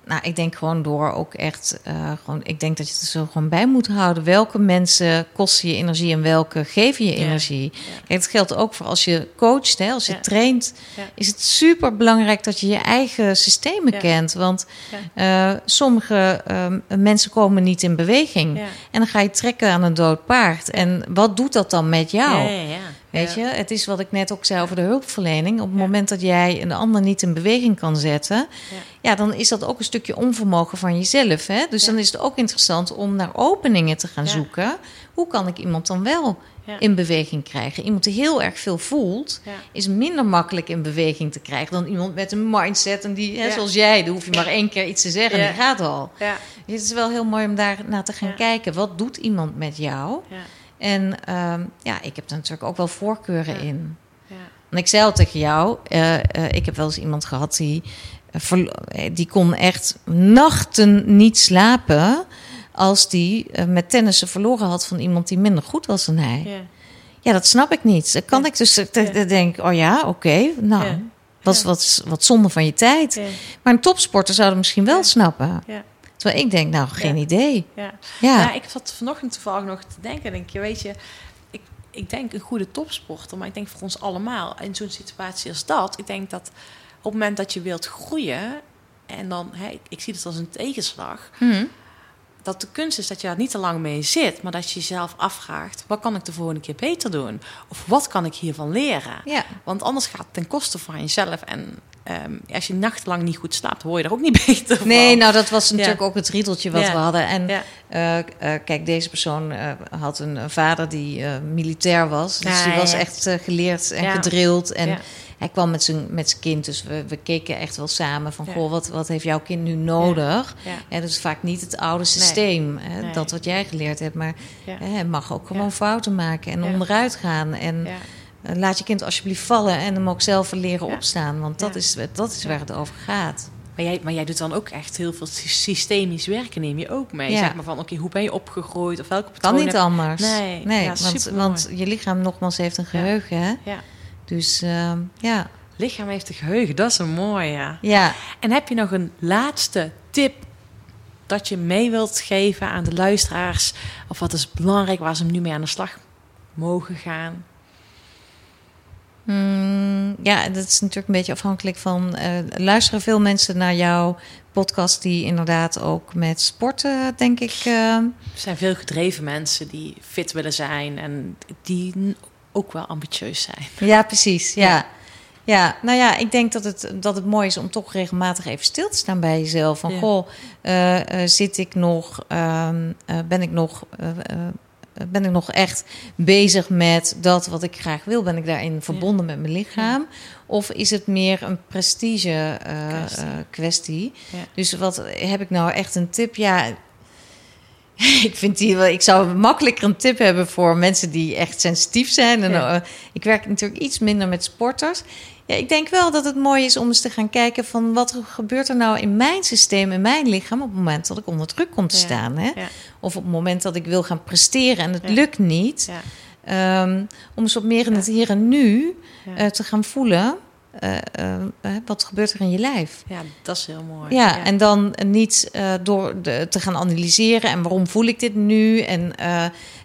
Nou, ik denk gewoon door ook echt, eh, gewoon, ik denk dat je het er zo gewoon bij moet houden. Welke mensen kosten je energie en welke geven je Ja. energie? Kijk, het geldt ook voor als je coacht, hè, als je Ja. traint, Ja. is het super belangrijk dat je je eigen systemen Ja. kent. Want Ja. eh, sommige ehm, mensen komen niet in beweging. Ja. En dan ga je trekken aan een dood paard. En wat doet dat dan met jou? Weet je, het is wat ik net ook zei over de hulpverlening. Op het moment dat jij een ander niet in beweging kan zetten, Ja. ja, dan is dat ook een stukje onvermogen van jezelf. Hè? Dus dan is het ook interessant om naar openingen te gaan zoeken. Hoe kan ik iemand dan wel Ja. in beweging krijgen? Iemand die heel erg veel voelt, Ja. is minder makkelijk in beweging te krijgen dan iemand met een mindset. En die, hè, Ja. zoals jij, dan hoef je maar één keer iets te zeggen en die gaat al. Ja. Het is wel heel mooi om daar naar te gaan kijken. Wat doet iemand met jou? En ehm, ja, ik heb er natuurlijk ook wel voorkeuren Ja. in. Ja. En ik zei al tegen jou, eh, eh, ik heb wel eens iemand gehad die, eh, die kon echt nachten niet slapen als die met tennissen verloren had van iemand die minder goed was dan hij. Ja, Ja. dat snap ik niet. Dat kan ik dus dan denk oh ja, oké, nou, Ja. wat, wat, wat zonde van je tijd. Maar een topsporter zou het misschien wel Ja. snappen. Ja. Terwijl ik denk, nou, geen Ja. idee. Ja. Ja, Ja, ik zat vanochtend toevallig nog te denken. Denk je, weet je, ik, ik denk een goede topsporter, maar ik denk voor ons allemaal in zo'n situatie als dat. Ik denk dat op het moment dat je wilt groeien en dan, ik, ik zie het als een tegenslag, Mhm. Dat de kunst is dat je daar niet te lang mee zit, maar dat je jezelf afvraagt: wat kan ik de volgende keer beter doen? Of wat kan ik hiervan leren? Ja. Want anders gaat het ten koste van jezelf. En ehm, als je nachtenlang niet goed slaapt, word je er ook niet [LAUGHS] beter van. Nee, nou dat was natuurlijk ook het riedeltje wat Ja. we hadden. En eh, eh, kijk, deze persoon eh, had een, vader die militair was. Dus Ja, die was echt geleerd en gedrild. En Ja. Hij kwam met zijn, met zijn kind, dus we, we keken echt wel samen van... Ja. goh, wat, wat heeft jouw kind nu nodig? Ja. Ja, dat is vaak niet het oude systeem, hè, Nee. dat wat jij geleerd hebt. Maar Ja. hè, hij mag ook gewoon Ja. fouten maken en Ja. onderuit gaan. En Ja. eh, laat je kind alsjeblieft vallen en hem ook zelf leren Ja. opstaan. Want dat Ja. is, dat is waar het over gaat. Maar jij, maar jij doet dan ook echt heel veel sy- systemisch werken, neem je ook mee. Ja. Zeg maar van, oké, hoe ben je opgegroeid? Of welke Kan niet heb- anders. Nee, nee ja, want, want je lichaam nogmaals heeft een geheugen. Hè? Ja. Dus ehm, ja. Lichaam heeft een geheugen, dat is een mooie. ja. En heb je nog een laatste tip dat je mee wilt geven aan de luisteraars? Of wat is belangrijk waar ze nu mee aan de slag mogen gaan? Mm, ja, dat is natuurlijk een beetje afhankelijk van... eh, luisteren veel mensen naar jouw podcast... die inderdaad ook met sporten, denk ik... eh, Er zijn veel gedreven mensen die fit willen zijn en die ook wel ambitieus zijn. Ja, precies. Ja. Ja. ja. nou ja, ik denk dat het, dat het mooi is om toch regelmatig even stil te staan bij jezelf. Van, Ja. goh, eh, eh, zit ik nog, ehm, eh, ben ik nog... ben ik nog echt bezig met dat wat ik graag wil? Ben ik daarin verbonden met mijn lichaam? Of is het meer een prestige Kwestie. kwestie? Ja. Dus wat heb ik nou echt een tip? Ja, [LAUGHS] ik vind die wel. Ik zou makkelijker een tip hebben voor mensen die echt sensitief zijn. En, Ja. eh, ik werk natuurlijk iets minder met sporters. Ja, ik denk wel dat het mooi is om eens te gaan kijken van wat er gebeurt er nou in mijn systeem, in mijn lichaam, op het moment dat ik onder druk kom te Ja. staan. Hè? Ja. Of op het moment dat ik wil gaan presteren en het lukt niet. Ja. Ehm, om eens wat meer in het hier en nu eh, te gaan voelen. Eh, eh, eh, wat gebeurt er in je lijf? ja, dat is heel mooi. Ja, en dan niet door de, te gaan analyseren en waarom voel ik dit nu en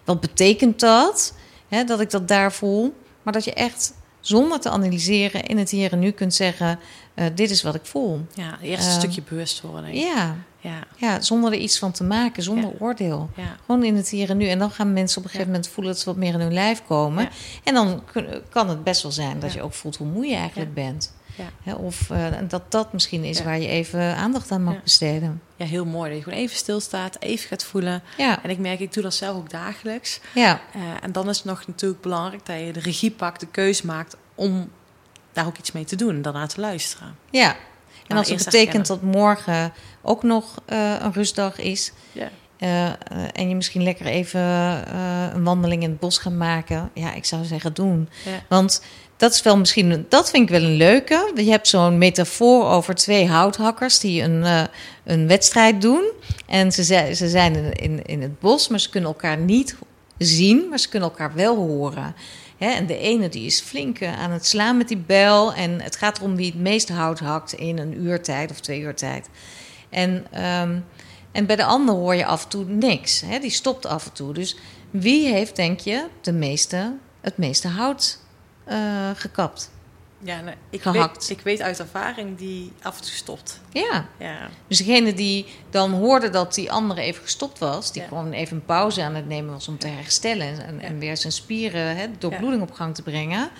wat betekent dat, hè, dat ik dat daar voel. Maar dat je echt zonder te analyseren in het hier en nu kunt zeggen, dit is wat ik voel. Ja, eerst een stukje bewustwording. Ja, Ja, ja, zonder er iets van te maken, zonder Ja. oordeel. ja. Gewoon in het hier en nu. En dan gaan mensen op een gegeven moment voelen dat ze wat meer in hun lijf komen. En dan kan het best wel zijn dat je ook voelt hoe moe je eigenlijk bent. Ja. Of eh, dat dat misschien is Ja. waar je even aandacht aan mag Ja. besteden. ja, heel mooi. Dat je gewoon even stilstaat, even gaat voelen. Ja, En ik merk, ik doe dat zelf ook dagelijks. ja. Eh, en dan is het nog natuurlijk belangrijk dat je de regie pakt, de keus maakt om daar ook iets mee te doen en daarna te luisteren. Ja, en Maar als het betekent dat morgen ook nog eh, een rustdag is... Ja. eh, eh, en je misschien lekker even een wandeling in het bos gaan maken... ja, ik zou zeggen doen. Ja. Want dat is wel misschien... Dat vind ik wel een leuke. Je hebt zo'n metafoor over twee houthakkers... die een, een wedstrijd doen. En ze, zijn- ze zijn in, in, in het bos, maar ze kunnen elkaar niet zien... maar ze kunnen elkaar wel horen... Hè, en de ene die is flink eh, aan het slaan met die bel. En het gaat erom wie het meeste hout hakt in een uur tijd of twee uur tijd. En, ehm, en bij de ander hoor je af en toe niks. Hè? Die stopt af en toe. Dus wie heeft, denk je, de meeste, het meeste hout eh, gekapt? Ja, nee, ik, Gehakt. Weet, ik weet uit ervaring die af en toe stopt. Ja. Ja, Dus degene die dan hoorde dat die andere even gestopt was... die Ja. gewoon even een pauze aan het nemen was om te herstellen... en, weer zijn spieren, hè, doorbloeding op gang te brengen...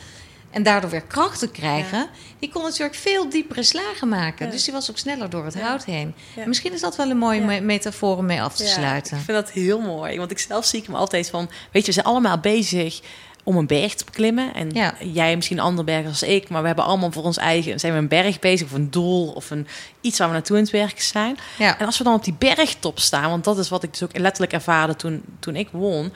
en daardoor weer kracht te krijgen... die kon natuurlijk veel diepere slagen maken. Dus die was ook sneller door het hout heen. Misschien is dat wel een mooie me- metafoor om mee af te sluiten. Ik vind dat heel mooi. Want ik zelf zie ik me altijd van... Weet je, we zijn allemaal bezig om een berg te beklimmen. En Ja. jij misschien een ander berg als ik. Maar we hebben allemaal voor ons eigen... Zijn we een berg bezig of een doel of een, iets waar we naartoe in het werken zijn. Ja. En als we dan op die bergtop staan... Want dat is wat ik dus ook letterlijk ervaarde toen, toen ik won...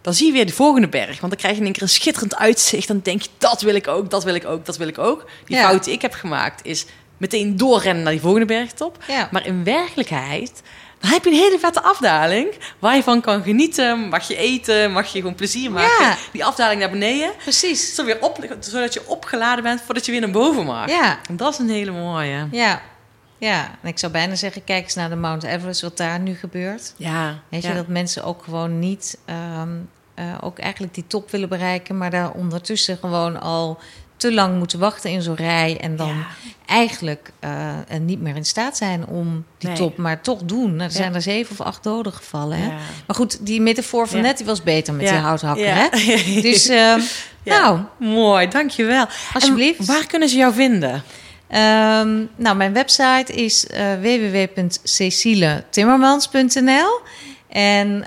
Dan zie je weer de volgende berg. Want dan krijg je in één keer een schitterend uitzicht. Dan denk je, dat wil ik ook, dat wil ik ook, dat wil ik ook. Die fout die ik heb gemaakt is meteen doorrennen naar die volgende bergtop. Maar in werkelijkheid, dan heb je een hele vette afdaling waar je van kan genieten. Mag je eten, mag je gewoon plezier maken. Ja. Die afdaling naar beneden, Precies. zo weer op, zodat je opgeladen bent voordat je weer naar boven mag. Ja. En dat is een hele mooie. Ja. Ja, en ik zou bijna zeggen, kijk eens naar de Mount Everest, wat daar nu gebeurt. Ja, Weet ja. je, dat mensen ook gewoon niet ehm, eh, ook eigenlijk die top willen bereiken, maar daar ondertussen gewoon al te lang moeten wachten in zo'n rij en dan Ja. eigenlijk eh, niet meer in staat zijn om die Nee. top maar toch doen. Nou, er zijn er zeven of acht doden gevallen. Hè? Ja. Maar goed, die metafoor van net die was beter met die houthakker. Hè? [LAUGHS] Dus eh, Ja. nou, Mooi, dankjewel. Alsjeblieft. En waar kunnen ze jou vinden? Ehm, nou, mijn website is eh www.ceciletimmermans.nl. En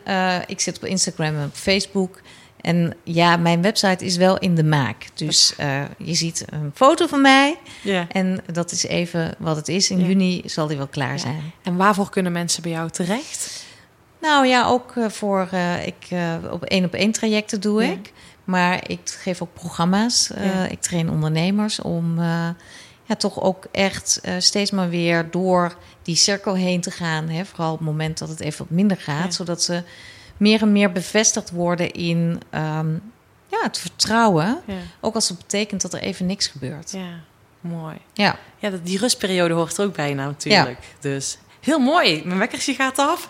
ik zit op Instagram en op Facebook. En ja, mijn website is wel in de maak. Dus eh, je ziet een foto van mij. Ja. En dat is even wat het is. In juni zal die wel klaar zijn. En waarvoor kunnen mensen bij jou terecht? Nou ja, ook eh, voor eh, ik op één op één trajecten doe Ja. ik. Maar ik geef ook programma's. Ja. Ik train ondernemers om ja, toch ook echt steeds maar weer door die cirkel heen te gaan. Hè? Vooral op het moment dat het even wat minder gaat. Zodat ze meer en meer bevestigd worden in ehm, ja, het vertrouwen. Ja. Ook als het betekent dat er even niks gebeurt. ja, mooi. Ja, Ja, dat- die rustperiode hoort er ook bij natuurlijk. Dus heel mooi. Mijn wekkertje gaat af.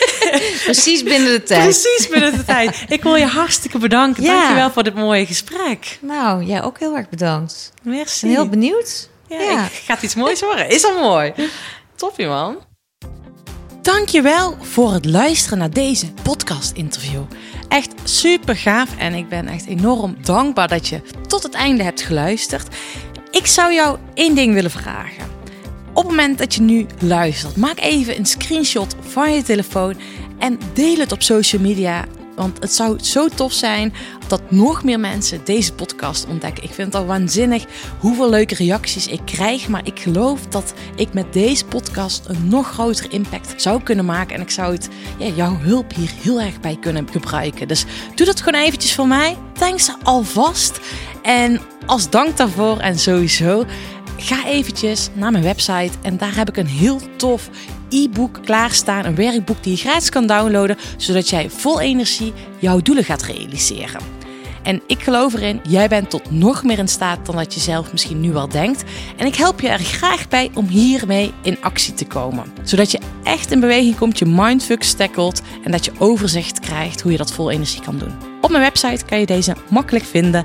[LAUGHS] precies binnen de [LAUGHS] tijd. Precies binnen de tijd. Ik wil je hartstikke bedanken. Ja. Dankjewel voor dit mooie gesprek. Nou, jij ook heel erg bedankt. Ik Merci. ben heel benieuwd. Ja, Ja. Ik, gaat iets moois horen. Is al mooi. Toppie, man. Dankjewel voor het luisteren naar deze podcast-interview. Echt super gaaf en ik ben echt enorm dankbaar dat je tot het einde hebt geluisterd. Ik zou jou één ding willen vragen. Op het moment dat je nu luistert, maak even een screenshot van je telefoon en deel het op social media. Want het zou zo tof zijn dat nog meer mensen deze podcast ontdekken. Ik vind het al waanzinnig hoeveel leuke reacties ik krijg. Maar ik geloof dat ik met deze podcast een nog grotere impact zou kunnen maken. En ik zou het, ja, jouw hulp hier heel erg bij kunnen gebruiken. Dus doe dat gewoon eventjes voor mij. Thanks alvast. En als dank daarvoor en sowieso ga eventjes naar mijn website en daar heb ik een heel tof e-book klaarstaan. Een werkboek die je gratis kan downloaden, zodat jij vol energie jouw doelen gaat realiseren. En ik geloof erin, jij bent tot nog meer in staat dan dat je zelf misschien nu al denkt. En ik help je er graag bij om hiermee in actie te komen. Zodat je echt in beweging komt, je mindfuck tackelt en dat je overzicht krijgt hoe je dat vol energie kan doen. Op mijn website kan je deze makkelijk vinden.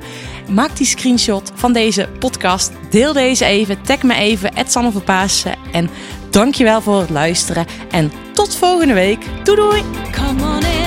Maak die screenshot van deze podcast. Deel deze even. Tag me even. Sanne Verpaassen. En dankjewel voor het luisteren. En tot volgende week. Doei doei!